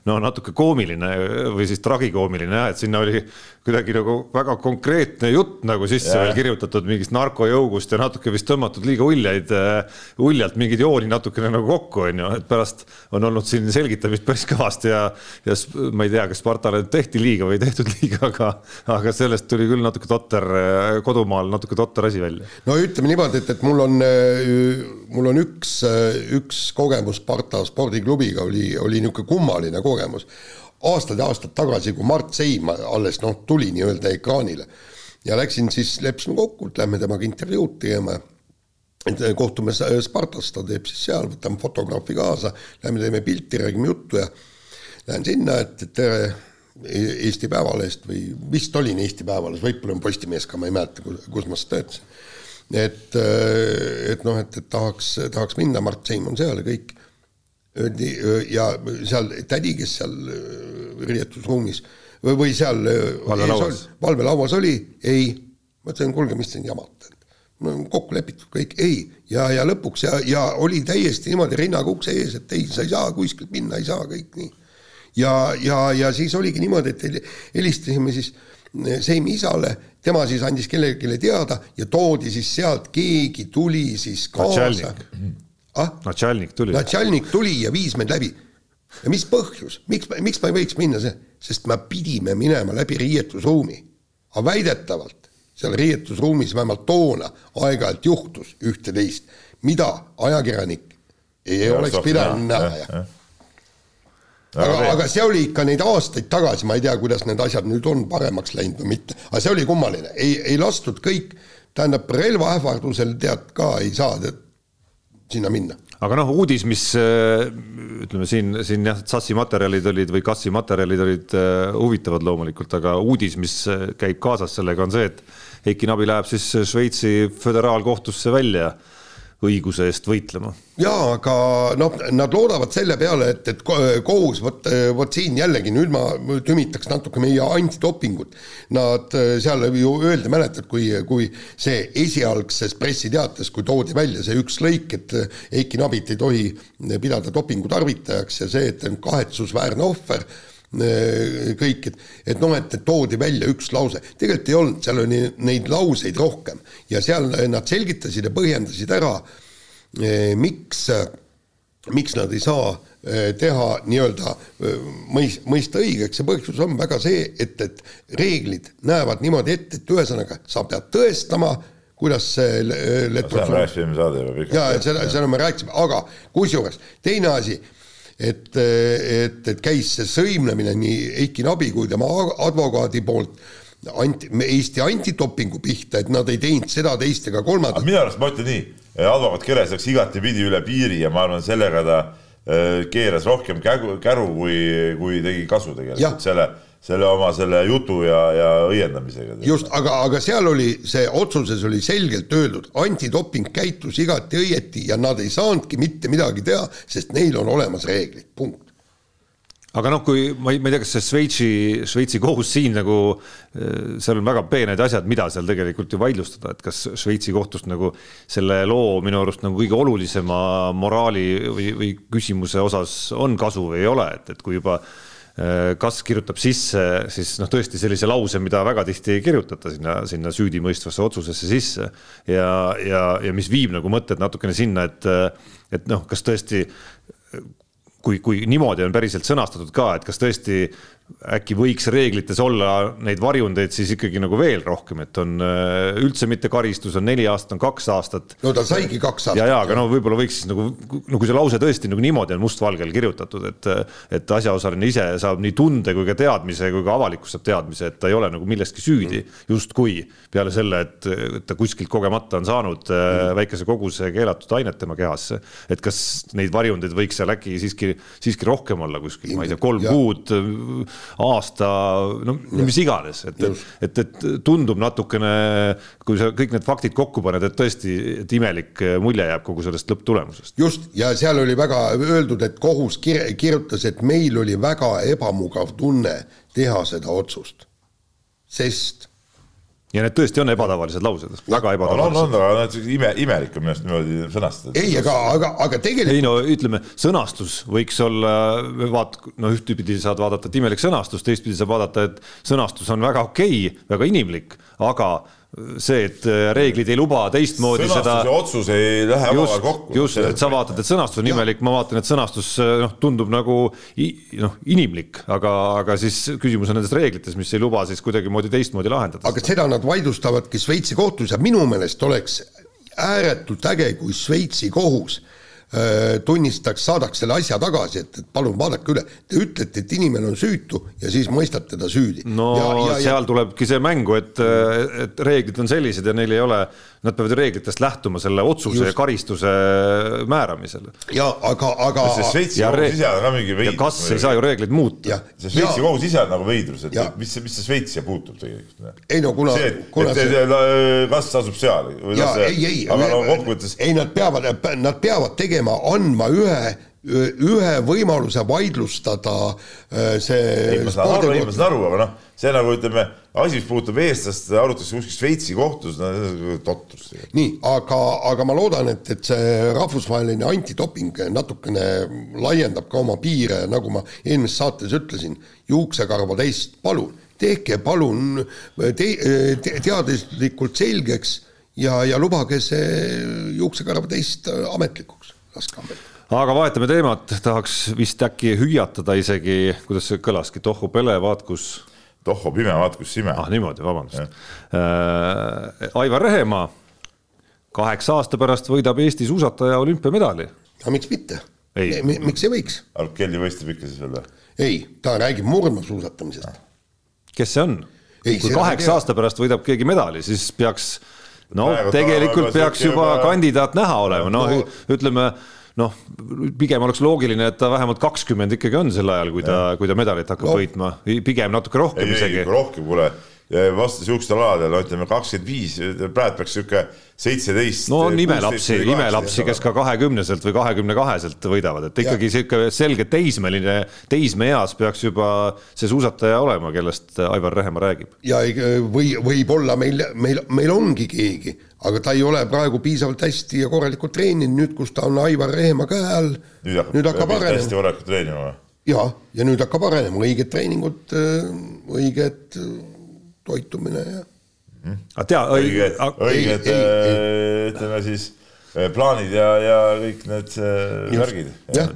no natuke koomiline või siis tragikoomiline jah, et sinna oli kuidagi nagu väga konkreetne jutt nagu sisse veel kirjutatud mingist narkojõugust ja natuke vist tõmmatud liiga uljaid, uljalt mingeid jooni natukene nagu kokku, on ju, et pärast on olnud siin selgitamist päris kõvasti ja, ja ma ei tea, kas Spartale tehti liiga või ei tehtud liiga, aga, aga sellest tuli küll natuke totter, kodumaal natuke totter asi välja. no ütleme niimoodi, et, et mul on, mul on üks, üks kogemus Sparta spordiklubiga oli, oli niisugune kummaline kogemus aastaid ja aastaid tagasi, kui Mart Seim alles noh, tuli nii-öelda ekraanile ja läksin siis, leppisime kokku, et lähme temaga intervjuud tegema. et kohtume Spartas, ta teeb siis seal, võtame fotograafi kaasa, lähme teeme pilti, räägime juttu ja lähen sinna, et tere e-, Eesti Päevalehest või vist olin Eesti Päevalehes, võib-olla on Postimees ka, ma ei mäleta, kus ma seda töötasin. Et, et noh, et, et tahaks, tahaks minna, Mart Seim on seal ja kõik. Öeldi ja seal tädi, kes seal riietusruumis või, või seal valvelauas, valvelauas oli, ei, ma ütlesin, kuulge, mis te jamate, no kokku lepitud kõik, ei, ja, ja lõpuks ja, ja oli täiesti niimoodi rinnaga ukse ees, et ei, sa ei saa kuskilt minna, ei saa, kõik nii. ja, ja, ja siis oligi niimoodi, et helistasime siis Seimi isale, tema siis andis kellelegi teada ja toodi siis sealt, keegi tuli siis kaasa ah?. Natšalnik tuli. Natšalnik tuli ja viis meid läbi. ja mis põhjus, miks, miks ma ei võiks minna see, sest me pidime minema läbi riietusruumi. aga väidetavalt seal riietusruumis vähemalt toona aeg-ajalt juhtus ühte-teist, mida ajakirjanik ei ja, oleks pidanud näha ja aga, aga see oli ikka neid aastaid tagasi, ma ei tea, kuidas need asjad nüüd on paremaks läinud või mitte, aga see oli kummaline, ei, ei lastud kõik, tähendab relva ähvardusel tead ka ei saa, tead sinna minna. aga noh, uudis, mis äh, ütleme siin, siin jah, Sassi materjalid olid või Kassi materjalid olid uh, huvitavad loomulikult, aga uudis, mis äh, käib kaasas sellega, on see, et Heiki Nabi läheb siis Šveitsi föderaalkohtusse välja õiguse eest võitlema. jaa, aga noh, nad loodavad selle peale, et, et kohus, vot, vot siin jällegi nüüd ma tümitaks natuke meie antidopingut. Nad seal ju öeldi, mäletad, kui, kui see esialgses pressiteates, kui toodi välja see üks lõik, et Eiki Nabit ei tohi pidada dopingu tarvitajaks ja see, et on kahetsusväärne ohver kõik, et, et noh, et toodi välja üks lause, tegelikult ei olnud, seal oli neid lauseid rohkem. Ja seal nad selgitasid ja põhjendasid ära, eh, miks, miks nad ei saa eh, teha nii-öelda mõis-, mõista õigeks. Ja põhjus on väga see, et, et reeglid näevad niimoodi ette, et ühesõnaga sa pead tõestama, kuidas see seda me rääkisime saade juba pikalt. jaa, seda, seda me rääkisime, aga kusjuures teine asi et, et, et käis see sõimlemine nii Eiki Nabi kui tema advokaadi poolt anti, Eesti antidopingu pihta, et nad ei teinud seda, teist ega kolmandat. minu arust ma ütlen nii, advokaat Keres läks igatepidi üle piiri ja ma arvan, sellega ta äh, keeras rohkem kägu, käru, kui, kui tegi kasu tegelikult selle selle oma selle jutu ja, ja õiendamisega. just, aga, aga seal oli see otsuses oli selgelt öeldud, antidoping käitus igati õieti ja nad ei saanudki mitte midagi teha, sest neil on olemas reeglid, punkt aga noh, kui ma ei, ma ei tea, kas see Šveitsi, Šveitsi kohus siin nagu, äh, seal on väga peened asjad, mida seal tegelikult ju vaidlustada, et kas Šveitsi kohtust nagu selle loo minu arust nagu kõige olulisema moraali või, või küsimuse osas on kasu või ei ole, et, et kui juba kas kirjutab sisse siis noh, tõesti sellise lause, mida väga tihti ei kirjutata sinna, sinna süüdimõistvasse otsusesse sisse. Ja, ja, ja mis viib nagu mõtted natukene sinna, et, et noh, kas tõesti kui, kui niimoodi on päriselt sõnastatud ka, et kas tõesti äkki võiks reeglites olla neid varjundeid siis ikkagi nagu veel rohkem, et on äh, üldse mitte karistus, on neli aastat, on kaks aastat. no ta saigi kaks aastat. ja, ja aga no võib-olla võiks siis nagu, no kui see lause tõesti nagu niimoodi on mustvalgel kirjutatud, et, et asjaosaline ise saab nii tunde kui ka teadmise kui ka avalikkus saab teadmise, et ta ei ole nagu milleski süüdi mm., justkui peale selle, et, et ta kuskilt kogemata on saanud äh, mm. väikese koguse keelatud ainet tema kehasse. et kas neid varjundeid võiks seal äkki siiski, siiski rohkem olla kuskil, ma ei tea, kolm ja. kuud aasta, no mis iganes, et, et, et tundub natukene, kui sa kõik need faktid kokku paned, et tõesti, et imelik mulje jääb kogu sellest lõpptulemusest. just, ja seal oli väga öeldud, et kohus kir kirjutas, et meil oli väga ebamugav tunne teha seda otsust, sest ja need tõesti on ebatavalised laused, väga ebatavalised. on, on, aga need ime, imelik on minu arust niimoodi sõnastada. ei, aga, aga, aga tegelikult. ei no ütleme, sõnastus võiks olla, vaat-, no ühtpidi saad vaadata, et imelik sõnastus, teistpidi saab vaadata, et sõnastus on väga okei okay,, väga inimlik, aga see, et äh, reeglid ei luba teistmoodi sõnastus seda. otsus ei lähe omavahel kokku. just, et sa vaatad, et sõnastus on imelik, ma vaatan, et sõnastus äh, noh, tundub nagu noh, inimlik, aga, aga siis küsimus on nendes reeglites, mis ei luba siis kuidagimoodi teistmoodi lahendada. aga seda nad vaidlustavadki Šveitsi kohtus ja minu meelest oleks ääretult äge, kui Šveitsi kohus Äh, tunnistaks, saadaks selle asja tagasi, et, et palun vaadake üle. Te ütlete, et inimene on süütu ja siis mõistate ta süüdi. no ja, ja, seal ja... tulebki see mängu, et, et reeglid on sellised ja neil ei ole, nad peavad reeglitest lähtuma selle otsuse Just. ja karistuse määramisel. ja aga, aga. see Šveitsi kohus ise on ka mingi veidrus. kas ei saa ju reegleid muuta. see Šveitsi kohus ise on nagu veidrus, et ja. mis, mis see Šveits siia puutub tegelikult. ei no kuna. see, et see... kas asub seal. ja ei, ei, aga no kokkuvõttes. ei, nad peavad, nad peavad tegema tegema, andma ühe ühe võimaluse vaidlustada äh, see ei, ma saan aru, ei, ma saan aru, aga noh, see nagu ütleme, asi, mis puudutab eestlast, arutatakse kuskil Šveitsi kohtus, no totrus. nii, aga, aga ma loodan, et, et see rahvusvaheline antidoping natukene laiendab ka oma piire, nagu ma eelmises saates ütlesin, juuksekarva teist, palun, tehke palun te, te, teaduslikult selgeks ja, ja lubage see juuksekarva teist ametlikuks laskambel. aga vahetame teemat, tahaks vist äkki hüüatada isegi, kuidas see kõlaski, tohhu pele, vaat kus. tohhu pime, vaat kus sime. ah niimoodi, vabandust äh,. Aivar Rehemaa kaheksa aasta pärast võidab Eesti suusataja olümpiamedali. aga miks mitte? miks ei võiks? Arp Kelly võistleb ikka siis veel või? ei, ta räägib murdmaasuusatamisest. kes see on? kui kaheksa aasta pärast võidab keegi medali, siis peaks no Praegu tegelikult peaks juba juba kandidaat näha olema, noh no, ütleme noh, pigem oleks loogiline, et ta vähemalt kakskümmend ikkagi on sel ajal, kui ta, kui ta medalit hakkab ja. võitma, pigem natuke rohkem ei, isegi. rohkem, kuule, vastu siukstel aladel, no ütleme kakskümmend viis, praegu peaks sihuke seitseteist. no on imelapsi, imelapsi, kes ka kahekümneselt või kahekümne kaheselt võidavad, et ikkagi sihuke selge teismeline, teismeeas peaks juba see suusataja olema, kellest Aivar Rehemaa räägib. ja või võib-olla meil, meil, meil ongi keegi, aga ta ei ole praegu piisavalt hästi ja korralikult treeninud, nüüd kus ta on Aivar Rehemaa käe all. nüüd hakkab, nüüd hakkab arenema. hästi korralikult treenima või? ja, ja nüüd hakkab arenema, õiged treeningud, õiged toitumine ja. Aga tea, õiged, õiged ütleme siis plaanid ja, ja kõik need eh, värgid.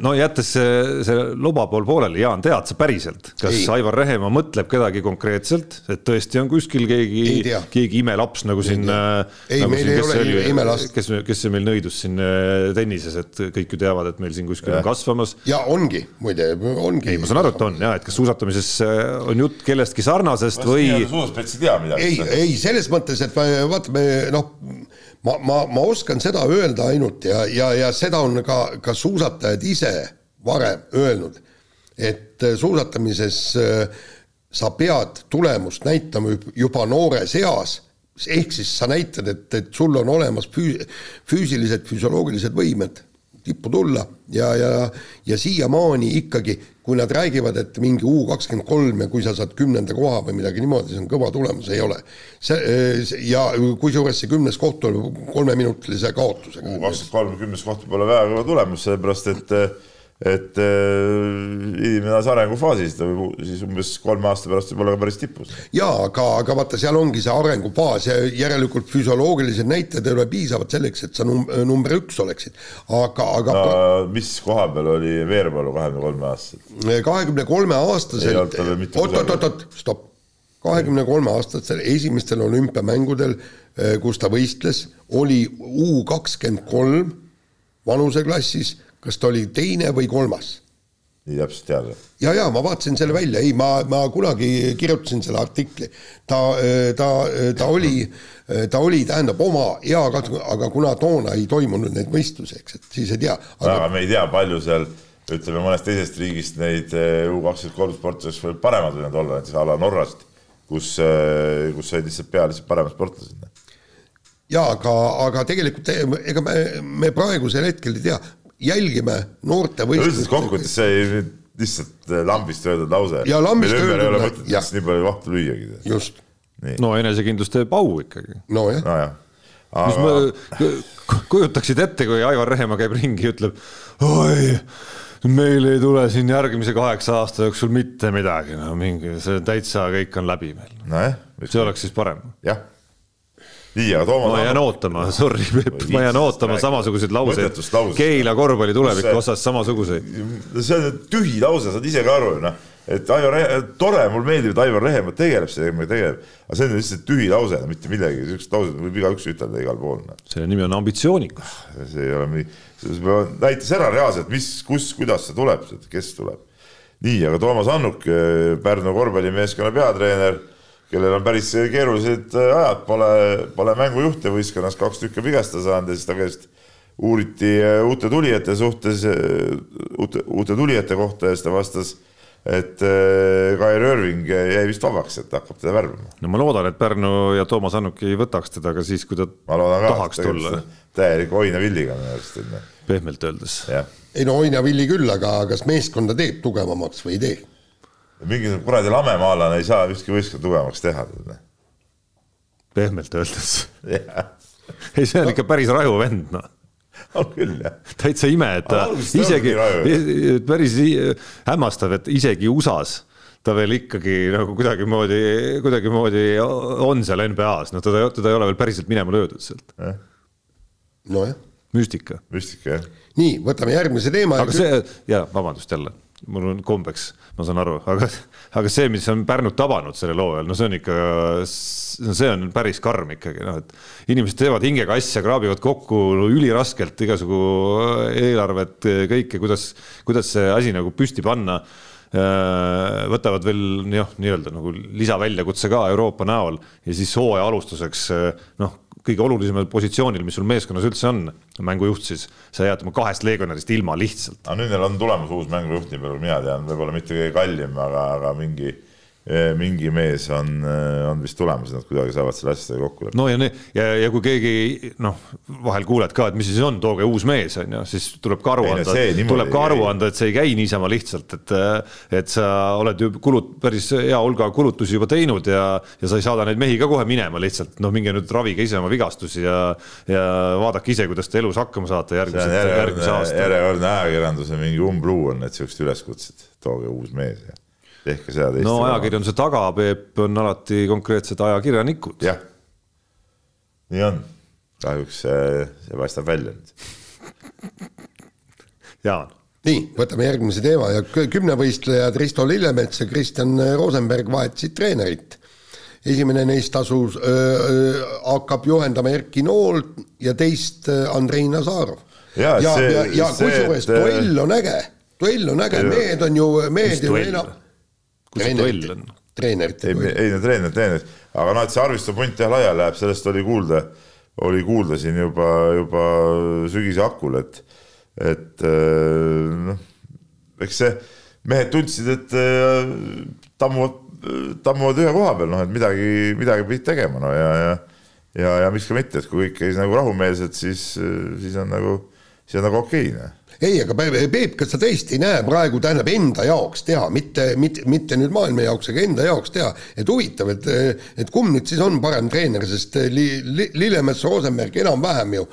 no jättes see, see loba pool pooleli, Jaan, tead sa päriselt, kas ei. Aivar Rehemaa mõtleb kedagi konkreetselt, et tõesti on kuskil keegi, keegi imelaps nagu siin. Eh, ei, nagu meil siin, ei ole imelast. kes, kes see meil nõidus siin tennises, et kõik ju teavad, et meil siin kuskil ja. on kasvamas. ja ongi, muide, ongi. ei, ma saan aru, et on ja, et kas suusatamises on jutt kellestki sarnasest või. suusaspets ei tea midagi. ei, ei selles mõttes, et vaata, me noh ma, ma, ma oskan seda öelda ainult ja, ja, ja seda on ka, ka suusatajad ise varem öelnud, et äh, suusatamises äh, sa pead tulemust näitama juba noores eas, ehk siis sa näitad, et, et sul on olemas füü-, füüsilised, füsioloogilised võimed tippu tulla ja, ja, ja siiamaani ikkagi kui nad räägivad, et mingi U kakskümmend kolm ja kui sa saad kümnenda koha või midagi niimoodi, see on kõva tulemus, ei ole. see ja kusjuures see kümnes koht tuleb kolmeminutilise kaotusega. U kakskümmend kolm, kümnes koht pole väga kõva tulemus, sellepärast et et äh, inimene alles arengufaasis, ta võib siis umbes kolme aasta pärast võib olla ka päris tipus. jaa, aga, aga vaata, seal ongi see arengufaas ja järelikult füsioloogilised näitajad ei ole piisavad selleks, et sa num-, number üks oleksid, aga, aga no, mis koha peal oli Veerpalu kahekümne kolme aastaselt? kahekümne kolme aastaselt, oot-oot-oot, stopp, kahekümne kolme aastasel esimestel olümpiamängudel, äh, kus ta võistles, oli U kakskümmend kolm vanuseklassis kas ta oli teine või kolmas? nii täpselt teada. ja, ja ma vaatasin selle välja, ei, ma, ma kunagi kirjutasin selle artikli, ta, ta, ta oli, ta oli, tähendab oma eakatse, aga kuna toona ei toimunud neid võistlusi, eks, et siis ei tea aga.... aga me ei tea, palju seal ütleme mõnest teisest riigist neid U kakskümmend kolm sportlased veel paremad võivad olla, näiteks a la Norrast, kus, kus said lihtsalt peale lihtsalt paremad sportlased. jaa, aga, aga tegelikult ega me, me praegusel hetkel ei tea, jälgime noorte võistlusi. kokkuvõttes see ei lihtsalt äh, lambist öeldud lause. ja lambist öeldud. ei ole mõtet lihtsalt nii palju vahtu lüüagi. just. no enesekindlus teeb au ikkagi. nojah no, jah. Aga... mis ma, kujutaksid ette, kui Aivar Rehemaa käib ringi ja ütleb, oi, meil ei tule siin järgmise kaheksa aasta jooksul mitte midagi, no mingi, see täitsa kõik on läbi meil no. see oleks siis parem. jah nii, aga Toomas. ma jään ootama, sorry Peep, ma jään ootama samasuguseid lauseid. Keila korvpalli tuleviku osas samasuguseid. see on tühi lause, saad ise ka aru ju noh, et Aivar, tore, mulle meeldib, et Aivar Rehemaa tegeleb sellega, tegeleb, aga see on lihtsalt tühi lause, mitte millegi, siukest lauset võib igaüks ütelda igal pool no.. selle nimi on ambitsioonikus. see ei ole mingi, näitas ära reaalselt, mis, kus, kuidas see tuleb, kes tuleb. nii, aga Toomas Annuk, Pärnu korvpallimeeskonna peatreener kellel on päris keerulised äh, ajad, pole, pole mängujuhte võistkonnas, kaks tükki vigastada saanud ja siis ta käest uuriti äh, uute tulijate suhtes, äh, uute, uute tulijate kohta ja siis ta vastas, et Kair Irving jäi vist vabaks, et hakkab teda värbama. no ma loodan, et Pärnu ja Toomas Annuk ei võtaks teda ka siis, kui ta tahaks tulla. täieliku oinavilliga minu arust. pehmelt öeldes. ei no oinavilli küll, aga kas meeskonda teeb tugevamaks või ei tee? Mingisugune kuradi lamemaalane ei saa ükski võistkond tugevamaks teha. pehmelt öeldes ei, see on ikka päris raju vend, noh on küll jah. täitsa ime, et ta isegi, päris hämmastav, et isegi USA-s ta veel ikkagi nagu kuidagimoodi, kuidagimoodi on seal NBA-s, noh, teda, teda ei ole veel päriselt minema löödud sealt eh.. nojah. müstika. müstika, jah. nii, võtame järgmise teema. aga see, jaa, vabandust jälle mul on kombeks, ma saan aru, aga, aga see, mis on Pärnut tabanud sellel hooajal, no see on ikka, see on päris karm ikkagi, noh, et inimesed teevad hingega asja, kraabivad kokku üliraskelt igasugu eelarvet, kõike, kuidas, kuidas see asi nagu püsti panna äh, võtavad veel noh, nii-öelda nagu lisaväljakutse ka Euroopa näol ja siis hooaja alustuseks noh, kõige olulisemal positsioonil, mis sul meeskonnas üldse on, mängujuht siis, sa jääd oma kahest legionärist ilma lihtsalt. aga nüüd neil on tulemas uus mängujuht, nii palju mina tean, võib-olla mitte kõige kallim, aga, aga mingi, mingi mees on, on vist tulemas, nad kuidagi saavad selle asjadega kokku leppida. no ja, ja, ja kui keegi noh, vahel kuuled ka, et mis siis on, tooge uus mees on ju, siis tuleb ka aru anda, tuleb ka aru anda, et see ei käi niisama lihtsalt, et et sa oled ju kulut-, päris hea hulga kulutusi juba teinud ja, ja sa ei saada neid mehi ka kohe minema lihtsalt, noh, minge nüüd ravige ise oma vigastusi ja ja vaadake ise, kuidas te elus hakkama saate järgmised, järgmise aasta. järjekordne ajakirjanduse mingi umbluu on need siuksed üleskutsed, tooge uus mees ja tehke seda teist. no ajakirjanduse taga, Peep, on alati konkreetsed ajakirjanikud. jah, nii on, kahjuks see, see paistab välja nüüd. Jaan. nii, võtame järgmise teema ja kümnevõistlejad Risto Lillemets ja Kristjan Rosenberg vahetasid treenerit. esimene neist asus, hakkab juhendama Erki Nool ja teist Andrei Nazarov. ja, ja, see, ja, ja kusjuures duell on äge, duell on äge, mehed on ju, mehed ju enam kus see duell on? treenerite ei, ei no treener, treener, aga noh, et see Arvisto punt jah laiali läheb, sellest oli kuulda, oli kuulda siin juba, juba sügise hakul, et, et noh, eks see, mehed tundsid, et tammuvad, tammuvad ühe koha peal, noh, et midagi, midagi pidid tegema, no ja, ja ja, ja miks ka mitte, et kui kõik käis nagu rahumeelselt, siis, siis on nagu, siis on nagu okei okay,, noh ei, aga Peep, kas sa tõesti ei näe praegu, tähendab enda jaoks teha, mitte, mitte, mitte nüüd maailma jaoks, aga enda jaoks teha, et huvitav, et, et kumb nüüd siis on parem treener, sest li, li, Lillemets, Rosenberg enam-vähem ju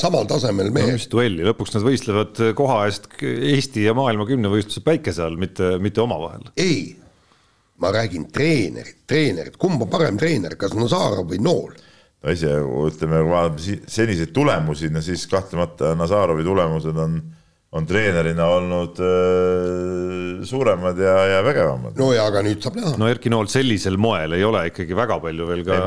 samal tasemel mehed no,. mis duelli, lõpuks nad võistlevad koha eest Eesti ja maailma kümnevõistluse päikese all, mitte, mitte omavahel. ei, ma räägin treenerit, treenerit, kumb on parem treener, kas Nazarov või Nool no ise ütleme, kui vaatame seniseid tulemusi, no siis kahtlemata Nazarovi tulemused on, on treenerina olnud äh, suuremad ja, ja vägevamad. no ja aga nüüd saab näha. no Erki Nool sellisel moel ei ole ikkagi väga palju veel ka,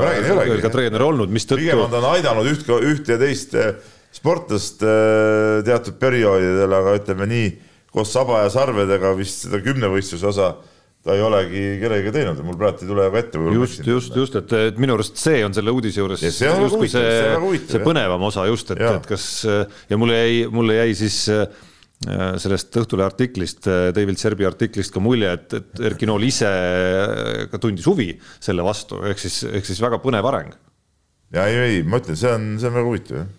veel ka treener olnud, mistõttu. pigem on ta on aidanud üht, üht ja teist äh, sportlast äh, teatud perioodidel, aga ütleme nii, koos saba ja sarvedega vist seda kümnevõistluse osa ta ei olegi kellegagi teinud, mul praegu ei tule väga ette. just, just, just, et, et minu arust see on selle uudise juures see, see, see põnevam osa just, et, et kas ja mulle jäi, mulle jäi siis äh, sellest Õhtulehe artiklist, äh, David Serbi artiklist ka mulje, et, et Erki Nool ise ka tundis huvi selle vastu, ehk siis, ehk siis väga põnev areng. ja ei, ei, ma ütlen, see on, see on väga huvitav jah Äh,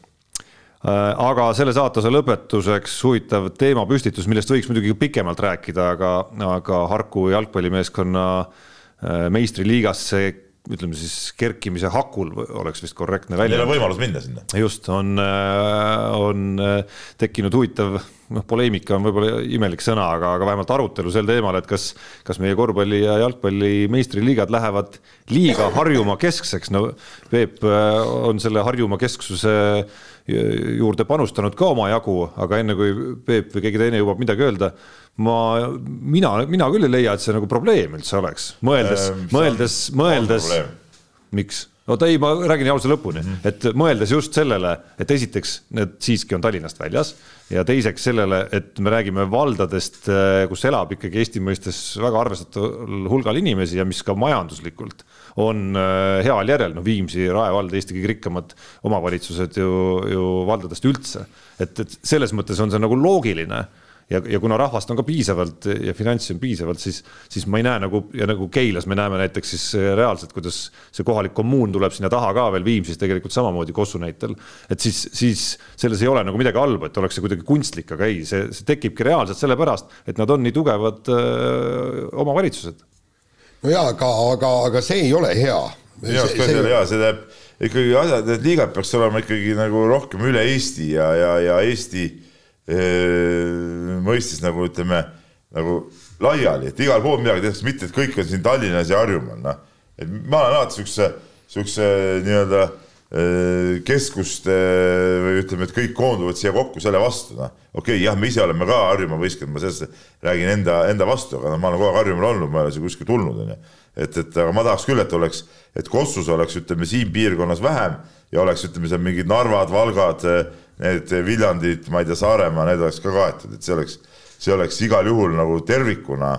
aga selle saatuse lõpetuseks huvitav teemapüstitus, millest võiks muidugi pikemalt rääkida, aga, aga Harku jalgpallimeeskonna äh, meistriliigasse ütleme siis kerkimise hakul oleks vist korrektne välja. Neil on võimalus minna sinna. just, on, äh, on tekkinud huvitav, noh, poleemika on võib-olla imelik sõna, aga, aga vähemalt arutelu sel teemal, et kas, kas meie korvpalli ja jalgpalli meistriliigad lähevad liiga Harjumaa keskseks, no Peep on selle Harjumaa kesksuse juurde panustanud ka omajagu, aga enne kui Peep või keegi teine jõuab midagi öelda, ma, mina, mina küll ei leia, et see nagu probleem üldse oleks, mõeldes ähm,, mõeldes, mõeldes, miks? oota ei, ma räägin lause lõpuni mm, -hmm. et mõeldes just sellele, et esiteks need siiski on Tallinnast väljas ja teiseks sellele, et me räägime valdadest, kus elab ikkagi Eesti mõistes väga arvestataval hulgal inimesi ja mis ka majanduslikult on äh, heal järjel, no Viimsi, Rae vald, Eesti kõige rikkamad omavalitsused ju, ju valdadest üldse. et, et selles mõttes on see nagu loogiline ja, ja kuna rahvast on ka piisavalt ja finantsi on piisavalt, siis, siis ma ei näe nagu ja nagu Keilas me näeme näiteks siis reaalselt, kuidas see kohalik kommuun tuleb sinna taha ka veel Viimsis tegelikult samamoodi Kossu näitel. et siis, siis selles ei ole nagu midagi halba, et oleks see kuidagi kunstlik, aga ei, see, see tekibki reaalselt sellepärast, et nad on nii tugevad öö, omavalitsused no jaa, aga, aga, aga see ei ole hea. minu arust ka see ei ole hea, see tähendab ikkagi asjad, need liigad peaks olema ikkagi nagu rohkem üle Eesti ja, ja, ja Eesti ee, mõistes nagu ütleme, nagu laiali, et igal pool midagi tehakse, mitte et kõik on siin Tallinnas ja Harjumaal, noh. et ma olen alati siukse, siukse nii-öelda keskuste või ütleme, et kõik koonduvad siia kokku selle vastu, noh. okei okay,, jah, me ise oleme ka Harjumaa võistkond, ma sellest räägin enda, enda vastu, aga noh, ma olen kogu aeg Harjumaal olnud, ma ei ole siia kuskile tulnud, onju. et, et aga ma tahaks küll, et oleks, et Kossus oleks, ütleme siin piirkonnas vähem ja oleks, ütleme seal mingid Narvad, Valgad, need Viljandid, ma ei tea, Saaremaa, need oleks ka kaetud, et see oleks, see oleks igal juhul nagu tervikuna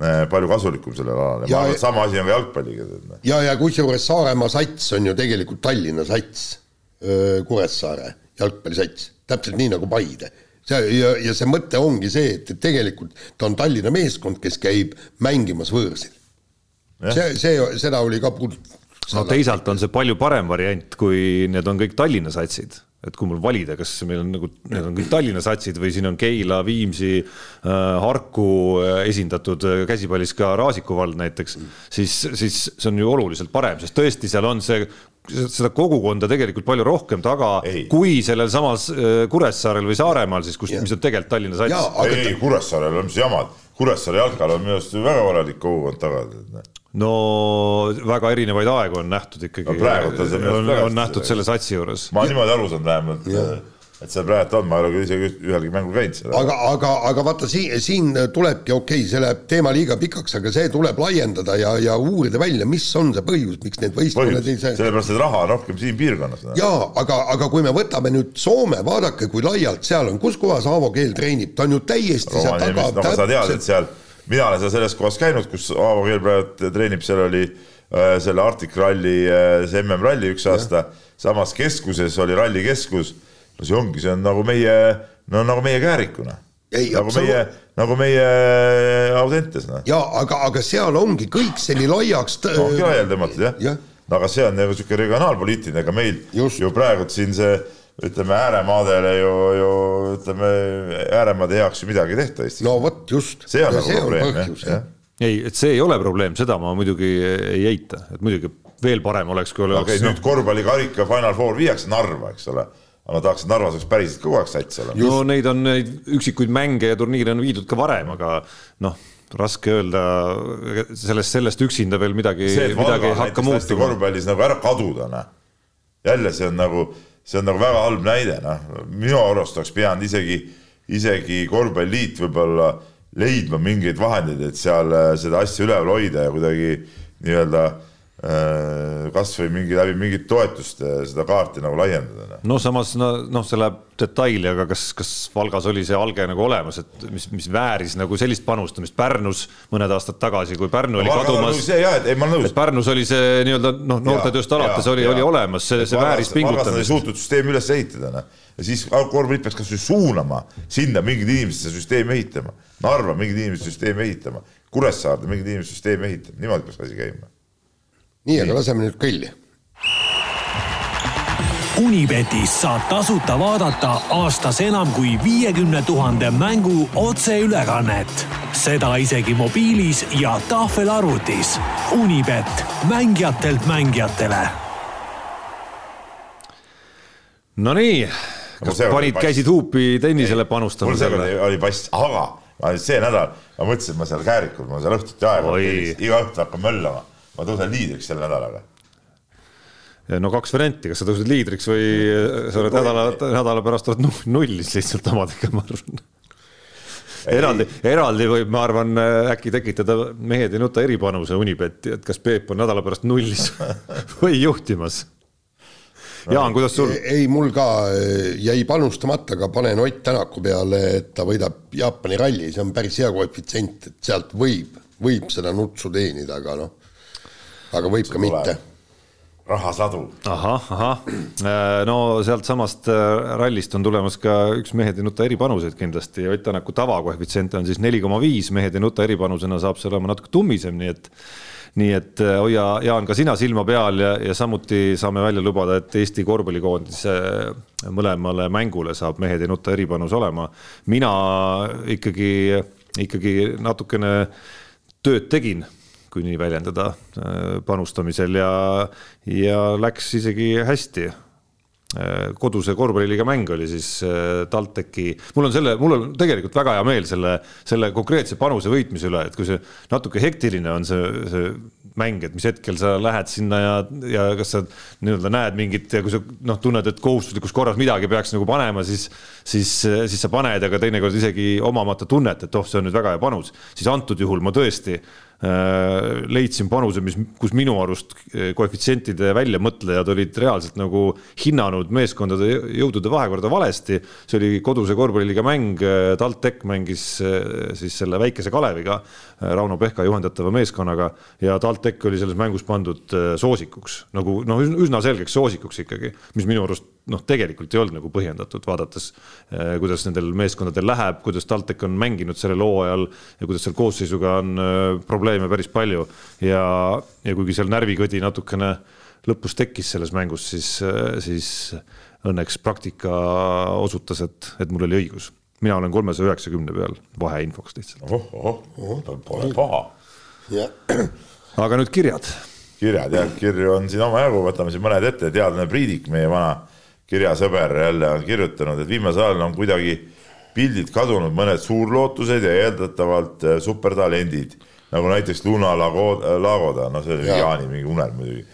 Äh, palju kasulikum sellel alal ja, ja ma arvan, et sama asi on ka jalgpalliga. Noh. ja, ja kusjuures Saaremaa sats on ju tegelikult Tallinna sats, Kuressaare jalgpallisats, täpselt nii nagu Paide. see ja, ja see mõte ongi see, et, et tegelikult ta on Tallinna meeskond, kes käib mängimas võõrsil. see, see, seda oli ka puudutatud. no teisalt on see palju parem variant, kui need on kõik Tallinna satsid et kui mul valida, kas meil on nagu, need on kõik Tallinna satsid või siin on Keila, Viimsi äh,, Harku äh, esindatud äh, käsipallis ka Raasiku vald näiteks, siis, siis see on ju oluliselt parem, sest tõesti, seal on see seda kogukonda tegelikult palju rohkem taga ei. kui sellel samas Kuressaarel või Saaremaal siis, kus, mis on tegelikult Tallinna sats. ei, ei Kuressaarel on mis jamad, Kuressaare jalkal on minu arust väga korralik kogukond taga. No väga erinevaid aegu on nähtud ikkagi. on, on, on nähtud selle satsi juures. ma niimoodi aru saan vähemalt et seal praegu on, ma ei ole isegi ühelgi mängul käinud seal. aga, aga, aga vaata siin, siin tulebki, okei okay,, see läheb teema liiga pikaks, aga see tuleb laiendada ja, ja uurida välja, mis on see põhjus, miks need võistkonnad ei see. sellepärast, et raha on rohkem siin piirkonnas. jaa, aga, aga kui me võtame nüüd Soome, vaadake, kui laialt seal on, kus kohas Aavo Keel treenib, ta on ju täiesti seal taga. no aga sa tead, et seal, mina olen seal selles kohas käinud, kus Aavo Keel praegu treenib, seal oli äh, selle Arctic Rally äh,, see MM-ralli üks aasta, samas keskuses oli rallikeskus no see ongi, see on nagu meie, no nagu meie Käärikuna. nagu meie, nagu meie Audentes, noh. jaa, aga, aga seal ongi kõik nii laiaks t.... ongi laiali tõmmatud, jah ja. no aga see on nagu niisugune regionaalpoliitiline, ega meil Just. ju praegu siin see ütleme ääremaadele ju, ju ütleme ääremaade heaks ju midagi ei tehta Eestis. no vot just. see on ja nagu probleem, jah ja. ei, et see ei ole probleem, seda ma muidugi ei eita, et muidugi veel parem oleks, kui oleks. okei okay, nüüd korvpallikarika Final Four viiakse Narva, eks ole aga ma tahaks, et Narvas oleks päriselt kogu aeg sats olema. no neid on, neid üksikuid mänge ja turniire on viidud ka varem, aga noh, raske öelda sellest, sellest üksinda veel midagi, midagi ei hakka muutuma. korvpallis nagu ära kaduda, noh. jälle see on nagu, see on nagu väga halb näide, noh. minu arust oleks pidanud isegi, isegi korvpalliliit võib-olla leidma mingeid vahendeid, et seal äh, seda asja üleval hoida ja kuidagi nii-öelda Äh, kasvõi mingi läbi mingit toetust seda kaarti nagu laiendada. Noh. no samas no, noh, see läheb detaili, aga kas, kas Valgas oli see alge nagu olemas, et mis, mis vääris nagu sellist panustamist Pärnus mõned aastad tagasi, kui Pärnu no, oli Valga kadumas. jah, et ei ma olen nõus. Pärnus oli see nii-öelda noh, noortetööst alates ja, oli, oli olemas, see, see vääris pingutamist. Suutnud süsteemi üles ehitada, noh. ja siis korvpallit peaks kasvõi suunama sinna mingid inimesed seda süsteemi ehitama. Narva mingid inimesed süsteemi ehitama, Kuressaarde mingid inimesed süsteemi ehitama, niimoodi peaks asi käima nii, aga laseme nüüd kõlli. Unibetis saab tasuta vaadata aastas enam kui viiekümne tuhande mängu otseülekannet. seda isegi mobiilis ja tahvelarvutis. Unibet, mängijatelt mängijatele. Nonii, kas panid, käisid huupi tennisele panustama? mul seekord oli pass, aga see nädal ma mõtlesin, et ma seal Käärikul, ma seal õhtuti aega, iga õhtu hakkan möllama ma tõusen liidriks selle nädalaga. no kaks varianti, kas sa tõused liidriks või sa oled nädala, nädala pärast oled nullis lihtsalt omadega, ma arvan. eraldi, eraldi võib, ma arvan, äkki tekitada mehed ei nuta eripanuse Unibetti, et kas Peep on nädala pärast nullis või juhtimas Jaan, kuidas sul? ei, mul ka eh, jäi panustamata, aga panen Ott Tänaku peale, et ta võidab Jaapani ralli, see on päris hea koefitsient, et sealt võib, võib seda nutsu teenida, aga noh aga võib ka mitte rahasadu. ahah, ahah, äh, no sealtsamast äh, rallist on tulemas ka üks mehed ei nuta eripanuseid kindlasti, Ott Tänaku tavakoefitsient on siis neli koma viis, mehed ei nuta eripanusena saab see olema natuke tummisem, nii et nii et äh, hoia, Jaan, ka sina silma peal ja, ja samuti saame välja lubada, et Eesti korvpallikoondise mõlemale mängule saab mehed ei nuta eripanus olema. mina ikkagi, ikkagi natukene tööd tegin kui nii väljendada, äh, panustamisel ja, ja läks isegi hästi. Äh, koduse korvpalliliiga mäng oli siis äh, TalTechi, mul on selle, mul on tegelikult väga hea meel selle, selle konkreetse panuse võitmise üle, et kui see natuke hektiline on see, see mäng, et mis hetkel sa lähed sinna ja, ja kas sa nii-öelda näed mingit ja kui sa noh, tunned, et kohustuslikus korras midagi peaks nagu panema, siis, siis, siis sa paned, aga teinekord isegi omamata tunnet, et oh, see on nüüd väga hea panus, siis antud juhul ma tõesti leidsin panuse, mis, kus minu arust äh, koefitsientide väljamõtlejad olid reaalselt nagu hinnanud meeskondade jõudude vahekorda valesti. see oli koduse korvpalliliiga mäng, äh, TalTech mängis siis selle väikese Kaleviga, Rauno Pehka juhendatava meeskonnaga ja TalTech oli selles mängus pandud soosikuks nagu noh, üsna selgeks soosikuks ikkagi, mis minu arust noh, tegelikult ei olnud nagu põhjendatud, vaadates äh, kuidas nendel meeskondadel läheb, kuidas TalTech on mänginud sellel hooajal ja kuidas seal koosseisuga on äh, probleeme päris palju ja, ja kuigi seal närvikõdi natukene lõpus tekkis selles mängus, siis, siis õnneks praktika osutas, et, et mul oli õigus mina olen kolmesaja üheksakümne peal vaheinfoks lihtsalt. ohoh, ohoh, pole paha. aga nüüd kirjad. kirjad jah, kirju on siin omajagu, võtame siin mõned ette, teadlane Priidik, meie vana kirjasõber jälle on kirjutanud, et viimasel ajal on kuidagi pildilt kadunud mõned suurlootused ja eeldatavalt äh, supertalendid, nagu näiteks Luna Lagoda, Lagoda, no see oli ja. Jaani mingi unelm muidugi.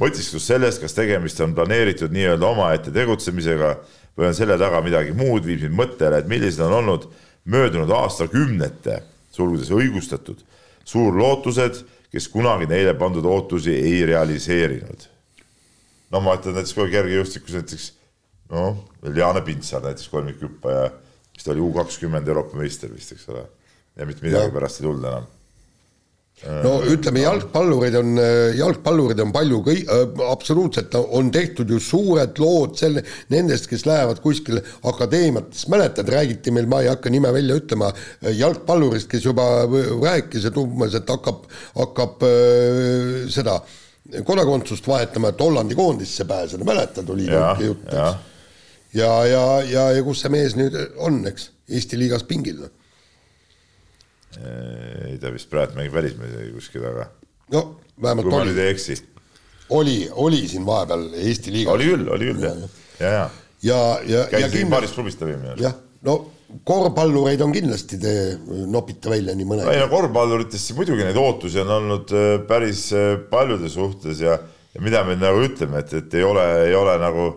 mõtisklus sellest, kas tegemist on planeeritud nii-öelda omaette tegutsemisega või on selle taga midagi muud, viib mind mõttele, et millised on olnud möödunud aastakümnete, sulgudes õigustatud, suurlootused, kes kunagi neile pandud ootusi ei realiseerinud. no ma ütlen näiteks kohe kergejõustikus näiteks noh, Jaane Pintsar näiteks kolmikhüppaja, mis ta oli U kakskümmend Euroopa meister vist, eks ole, ja mitte midagi ja. pärast ei tulnud enam. No ütleme, jalgpallureid on, jalgpallureid on palju, kõik äh,, absoluutselt on tehtud ju suured lood selle, nendest, kes lähevad kuskile akadeemiatesse, mäletad, räägiti meil, ma ei hakka nime välja ütlema, jalgpallurist, kes juba rääkis, et umbes, et hakkab, hakkab äh, seda kodakondsust vahetama, et Hollandi koondisse pääseda, mäletad, oli niisugune jutt, eks. Ja, ja, ja, ja, ja kus see mees nüüd on, eks, Eesti liigas pingil ei ta vist praegu mängib välismees kuskil, aga. no vähemalt kui oli. ma nüüd ei eksi. oli, oli siin vahepeal Eesti liigas. oli küll, oli küll jah, ja, ja. ja, ja. käis siin paaris klubis ta viimine. jah, no korvpallureid on kindlasti, te nopite välja nii mõne. ei no korvpalluritest muidugi neid ootusi on olnud äh, päris äh, paljude suhtes ja, ja mida me nagu ütleme, et, et ei ole, ei ole nagu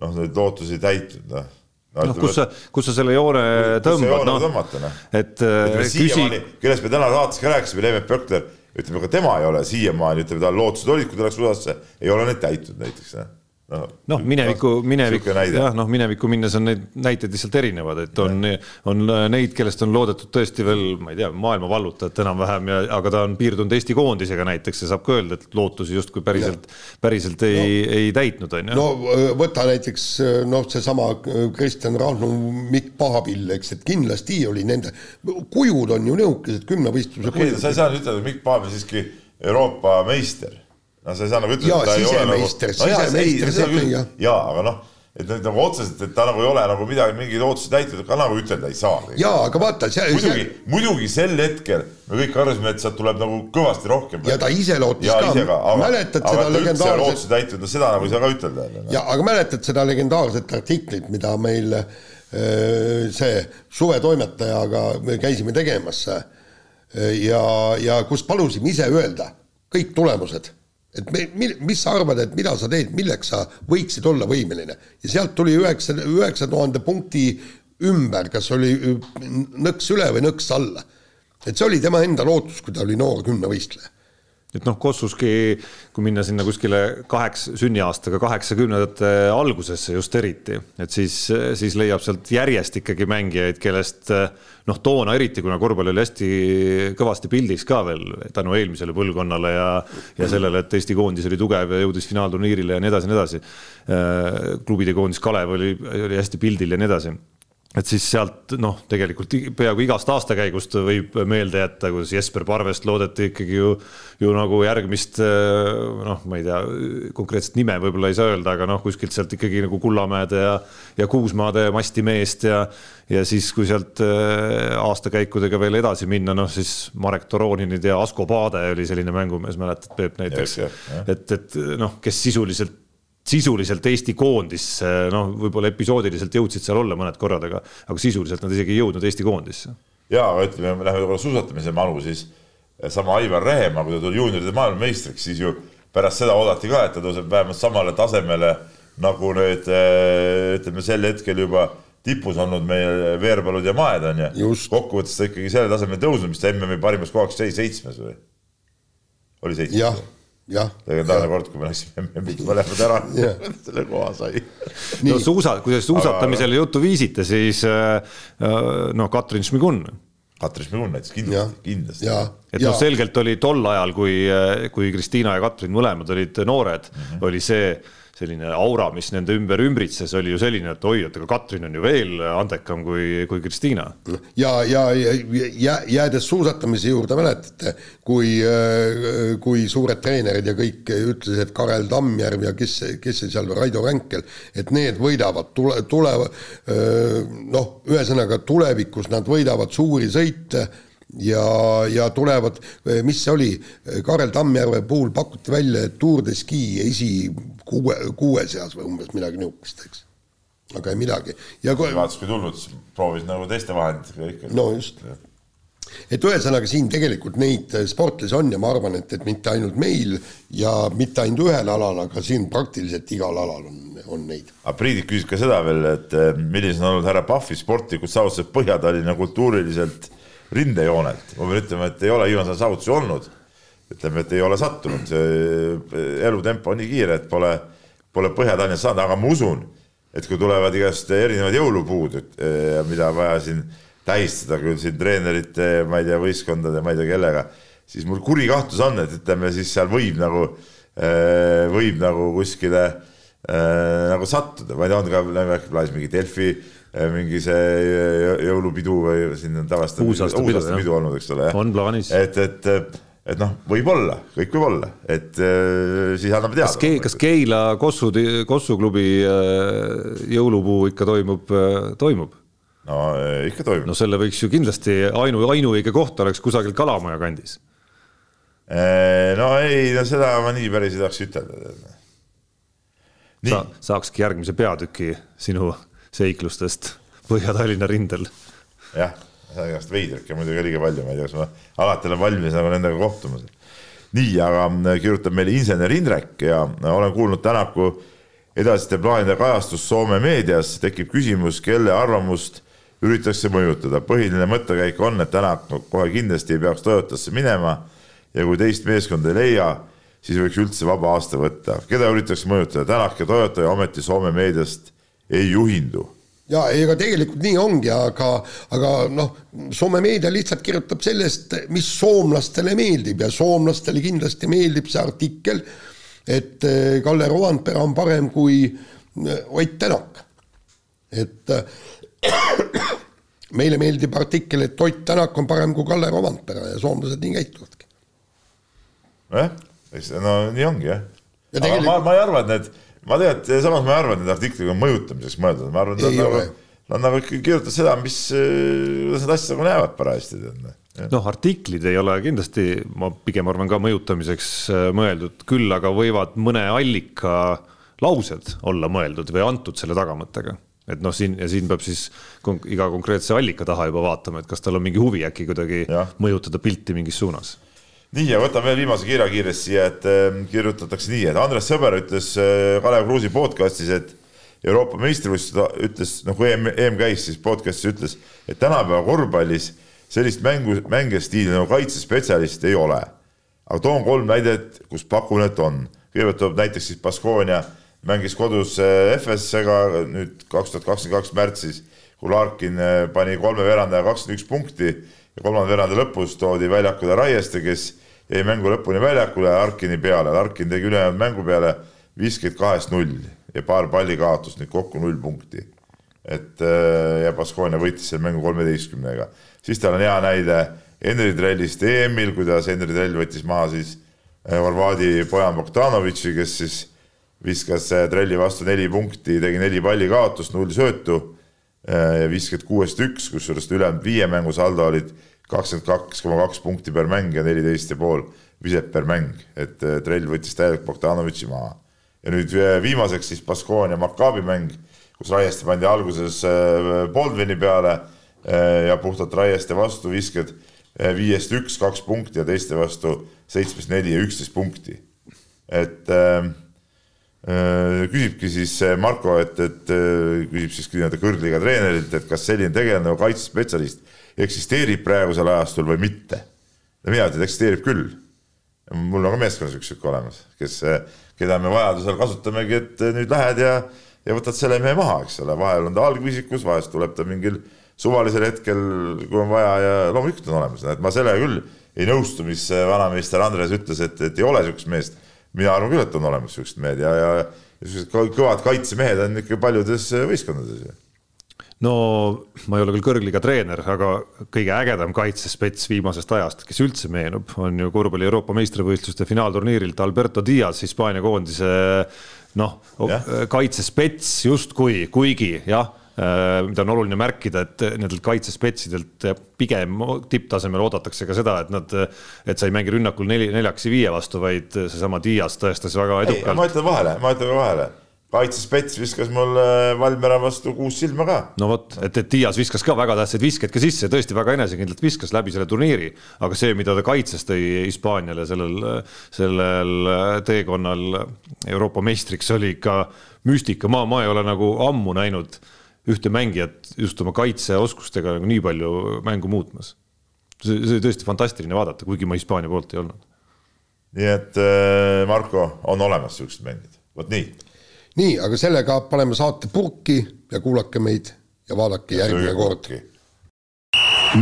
noh, neid ootusi täitnud, noh noh no,, kus sa, kus sa selle joone tõmbad, noh, no. et äh, küsi. kellest me täna saates ka rääkisime, Leemet Pökler, ütleme ka tema ei ole siiamaani, ütleme tal lootused olid, kui ta läks USA-sse, ei ole neid täitnud näiteks noh no, mineviku, minevikku, jah, noh, minevikku minnes on neid näiteid lihtsalt erinevad, et on, on neid, kellest on loodetud tõesti veel, ma ei tea, maailma vallutajat enam-vähem ja, aga ta on piirdunud Eesti koondisega näiteks ja saab ka öelda, et lootusi justkui päriselt, päriselt ei no,, ei täitnud, on ju. no võta näiteks noh, seesama Kristjan Rahnu, Mikk Pahapill, eks, et kindlasti oli nende, kujud on ju nihukesed kümnevõistluse kujud. sa ei saa nüüd ütelda, Mikk Pahapill siiski Euroopa meister no sa ei saa nagu ütelda, et ta ei ole nagu. sisemeister, sisemeister. jaa, aga noh, et nüüd nagu otseselt, et ta nagu ei ole nagu midagi, mingeid ootusi täitnud, ka nagu ütelda ei saa. jaa, aga vaata. muidugi, muidugi sel hetkel me kõik arvasime, et sealt tuleb nagu kõvasti rohkem. ja ta ise lootis ka, mäletad seda legendaarset. ootusi täitnud, no seda nagu ei saa ka ütelda. ja, aga mäletad seda legendaarset artiklit, mida meil äh, see suvetoimetajaga me käisime tegemas ja, ja kus palusime ise öelda kõik tulemused et me, mis sa arvad, et mida sa teed, milleks sa võiksid olla võimeline ja sealt tuli üheksa, üheksa tuhande punkti ümber, kas oli nõks üle või nõks alla. et see oli tema enda lootus, kui ta oli noor kümnevõistleja et noh, Kossuski, kui minna sinna kuskile kaheksa, sünniaastaga kaheksakümnendate algusesse just eriti, et siis, siis leiab sealt järjest ikkagi mängijaid, kellest noh, toona eriti, kuna korvpall oli hästi kõvasti pildis ka veel tänu eelmisele põlvkonnale ja, ja sellele, et Eesti koondis oli tugev ja jõudis finaalturniirile ja nii edasi ja nii edasi. klubide koondis Kalev oli, oli hästi pildil ja nii edasi et siis sealt noh, tegelikult peaaegu igast aastakäigust võib meelde jätta, kuidas Jesper Parvest loodeti ikkagi ju, ju nagu järgmist noh, ma ei tea, konkreetset nime võib-olla ei saa öelda, aga noh, kuskilt sealt ikkagi nagu Kullamäede ja, ja Kuusmaade mastimeest ja, ja siis, kui sealt aastakäikudega veel edasi minna, noh siis Marek Toroninid ja Asko Paade oli selline mängumees, mäletad Peep näiteks, et, et noh, kes sisuliselt sisuliselt Eesti koondisse, noh, võib-olla episoodiliselt jõudsid seal olla mõned korrad, aga, aga sisuliselt nad isegi ei jõudnud Eesti koondisse. ja, aga ütleme, läheme korra suusatamise manu, siis sama Aivar Rehemaa, kui ta tuli juunioride maailmameistriks, siis ju pärast seda oodati ka, et ta tõuseb vähemalt samale tasemele nagu need ütleme sel hetkel juba tipus olnud meie Veerpalud ja Maed on ju. kokkuvõttes ta ikkagi selle tasemele tõusnud, mis ta MM-i parimas kohaks jäi seitsmes või? oli seitsmes? Legendaarne kord, kui me läksime MM-ilt mõlemad ära selle koha sai. no suusa, kui te suusatamisele Aga... juttu viisite, siis noh, Katrin Šmigun. Katrin Šmigun näiteks kindlasti, kindlasti. et noh, selgelt oli tol ajal, kui, kui Kristiina ja Katrin mõlemad olid noored mm, -hmm. oli see selline aura, mis nende ümber ümbritses, oli ju selline, et oi, et aga Katrin on ju veel andekam kui, kui Kristiina. ja, ja, ja jäädes suusatamise juurde, mäletate, kui, kui suured treenerid ja kõik ütlesid, Karel Tammjärv ja kes, kes see seal, Raido Ränkel, et need võidavad, tule, tulevad, noh, ühesõnaga tulevikus nad võidavad suuri sõite ja, ja tulevad, mis see oli, Karel Tammjärve puhul pakuti välja, et Tour de Ski esi kuue, kuue seas või umbes midagi niisugust, eks. aga ei midagi. ja kui vaatas, kui tulnud, proovis nagu teiste vahenditega ikka. no just. et ühesõnaga siin tegelikult neid sportlasi on ja ma arvan, et, et mitte ainult meil ja mitte ainult ühel alal, aga siin praktiliselt igal alal on, on neid. aga Priidik küsib ka seda veel, et eh, millised on olnud härra Pahvi sportlikud saavutused Põhja-Tallinna kultuuriliselt rindejoonelt, ma pean ütlema, et ei ole viimasel saavutusi olnud. ütleme, et ei ole sattunud, see elutempo on nii kiire, et pole, pole Põhja-Tallinnas saanud, aga ma usun, et kui tulevad igast erinevad jõulupuud, mida vaja siin tähistada küll siin treenerite, ma ei tea, võistkondade, ma ei tea kellega, siis mul kuri kahtlus on, et ütleme siis seal võib nagu, võib nagu kuskile nagu sattuda, ma ei tea, on ka nagu äkki plaanis mingi Delfi mingi see äh, jõulupidu või siin on tavaliselt uusaasta olnud, eks ole. on plaanis. et, et, et noh, võib-olla, kõik võib olla, et äh, siis anname teada. kas, kas Keila Kossu, Kossu klubi jõulupuu ikka toimub, toimub? no ikka toimub. no selle võiks ju kindlasti ainu, ainuõige koht oleks kusagil Kalamaja kandis. no ei, no seda ma nii päris ei tahaks ütelda. Sa, saakski järgmise peatüki sinu seiklustest Põhja-Tallinna rindel. jah, igast veidrikke muidugi liiga palju, ma ei tea, kas ma alati olen valmis nagu nendega kohtuma. nii, aga mm, kirjutab meile insener Indrek ja olen kuulnud Tänaku edasiste plaanide kajastust Soome meedias, tekib küsimus, kelle arvamust üritatakse mõjutada. põhiline mõttekäik on, et Tänak kohe kindlasti ei peaks Toyotasse minema ja kui teist meeskonda ei leia, siis võiks üldse vaba aasta võtta. keda üritatakse mõjutada, Tänak ja Toyota ja ometi Soome meediast ei juhindu ja ega tegelikult nii ongi, aga, aga noh, Soome meedia lihtsalt kirjutab sellest, mis soomlastele meeldib ja soomlastele kindlasti meeldib see artikkel, et eh, Kalle Rovanpera on parem kui eh, Ott Tänak. et meile meeldib artikkel, et Ott Tänak on parem kui Kalle Rovanpera ja soomlased nii käituvadki. jah, no nii ongi jah. aga tegelikult... ma, ma ei arva, et need ma tegelikult, samas ma ei arva, et need artiklid on mõjutamiseks mõeldud, ma arvan, et nad nagu, nad nagu ikkagi kirjutavad seda, mis, kuidas need asjad nagu näevad parajasti. noh, artiklid ei ole kindlasti, ma pigem arvan ka mõjutamiseks äh, mõeldud, küll aga võivad mõne allika laused olla mõeldud või antud selle tagamõttega. Et noh, siin ja siin peab siis iga konkreetse allika taha juba vaatama, et kas tal on mingi huvi äkki kuidagi ja. mõjutada pilti mingis suunas nii ja võtame veel viimase kirja kiiresti siia, et äh, kirjutatakse nii, et Andres Sõber ütles äh, Kalev Kruusi podcastis, et Euroopa meistrivõistlused ütles, noh kui EM, EM käis, siis podcastis ütles, et tänapäeva korvpallis sellist mängu, mängijastiili nagu kaitsespetsialist ei ole. aga toon kolm näidet, kus pakun, et on. kõigepealt toob näiteks siis Baskonia mängis kodus äh, FS-ega nüüd kaks tuhat kakskümmend kaks märtsis, kui Larkin äh, pani kolme veerandaja kakskümmend üks punkti ja kolmanda veerandi lõpus toodi väljakule Raieste, kes jäi mängu lõpuni väljakule Arkini peale, Arkin tegi ülejäänud mängu peale viiskümmend kahest null ja paar pallikaotust, nüüd kokku null punkti. et äh, ja Baskonia võitis selle mängu kolmeteistkümnega, siis tal on hea näide Henri Trellist EM-il, kuidas Henri Trell võttis maha siis äh, Horvaadi Bojan Bogdanovitši, kes siis viskas Trelli vastu neli punkti, tegi neli pallikaotust, null söötu ja viiskümmend kuuest üks, kusjuures ülejäänud viie mängu saldo olid kakskümmend kaks koma kaks punkti per mäng ja neliteist ja pool viset per mäng, et äh, Trell võttis täielikult Bogdanovitši maha. ja nüüd äh, viimaseks siis Baskonia Maccabi mäng, kus Raieste pandi alguses äh, Baldwini peale ja puhtalt Raieste vastu viskad viiest üks, kaks punkti ja teiste vastu seitsmest neli ja üksteist punkti. et äh, küsibki siis Marko, et, et küsib siis nii-öelda kõrgliiga treenerilt, et kas selline tegelane nagu kaitsespetsialist eksisteerib praegusel ajastul või mitte. mina ütlen, et eksisteerib küll. mul on ka meeskonnas üks sihuke olemas, kes, keda me vajadusel kasutamegi, et nüüd lähed ja, ja võtad selle mehe maha, eks ole, vahel on ta algviisikus, vahest tuleb ta mingil suvalisel hetkel, kui on vaja ja loomulikult on olemas, et ma sellega küll ei nõustu, mis vanameister Andres ütles, et, et ei ole sihukest meest. Mina arvan küll, et on olemas sihukesed mehed ja, ja, niisugused kõvad kaitsemehed on ikka paljudes võistkondades ju. No ma ei ole küll kõrgliga treener, aga kõige ägedam kaitsespets viimasest ajast, kes üldse meenub, on ju korvpalli Euroopa meistrivõistluste finaalturniirilt Alberto Diaz, Hispaania koondise noh, kaitsespets justkui, kuigi jah Äh, mida on oluline märkida, et nendelt kaitsespetsidelt pigem tipptasemel oodatakse ka seda, et nad, et sa ei mängi rünnakul neli, neljaks ja viie vastu, vaid seesama Dias tõestas väga edukalt. ma ütlen vahele, ma ütlen vahele kaitsespets viskas mul Valmiera vastu kuus silma ka. no vot, et, et Dias viskas ka väga tähtsaid viskeid ka sisse, tõesti väga enesekindlalt viskas läbi selle turniiri, aga see, mida ta kaitses, tõi Hispaaniale sellel, sellel teekonnal Euroopa meistriks, oli ikka müstika, ma, ma ei ole nagu ammu näinud ühte mängijat just oma kaitseoskustega nagu nii palju mängu muutmas. see, see oli tõesti fantastiline vaadata, kuigi ma Hispaania poolt ei olnud. nii et äh, Marko, on olemas siuksed mängijad, vot nii. nii, aga sellega paneme saate purki ja kuulake meid ja vaadake ja järgmine kord.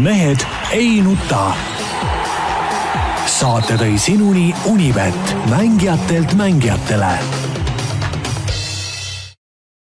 mehed ei nuta. saate tõi sinuni Unibet, mängijatelt mängijatele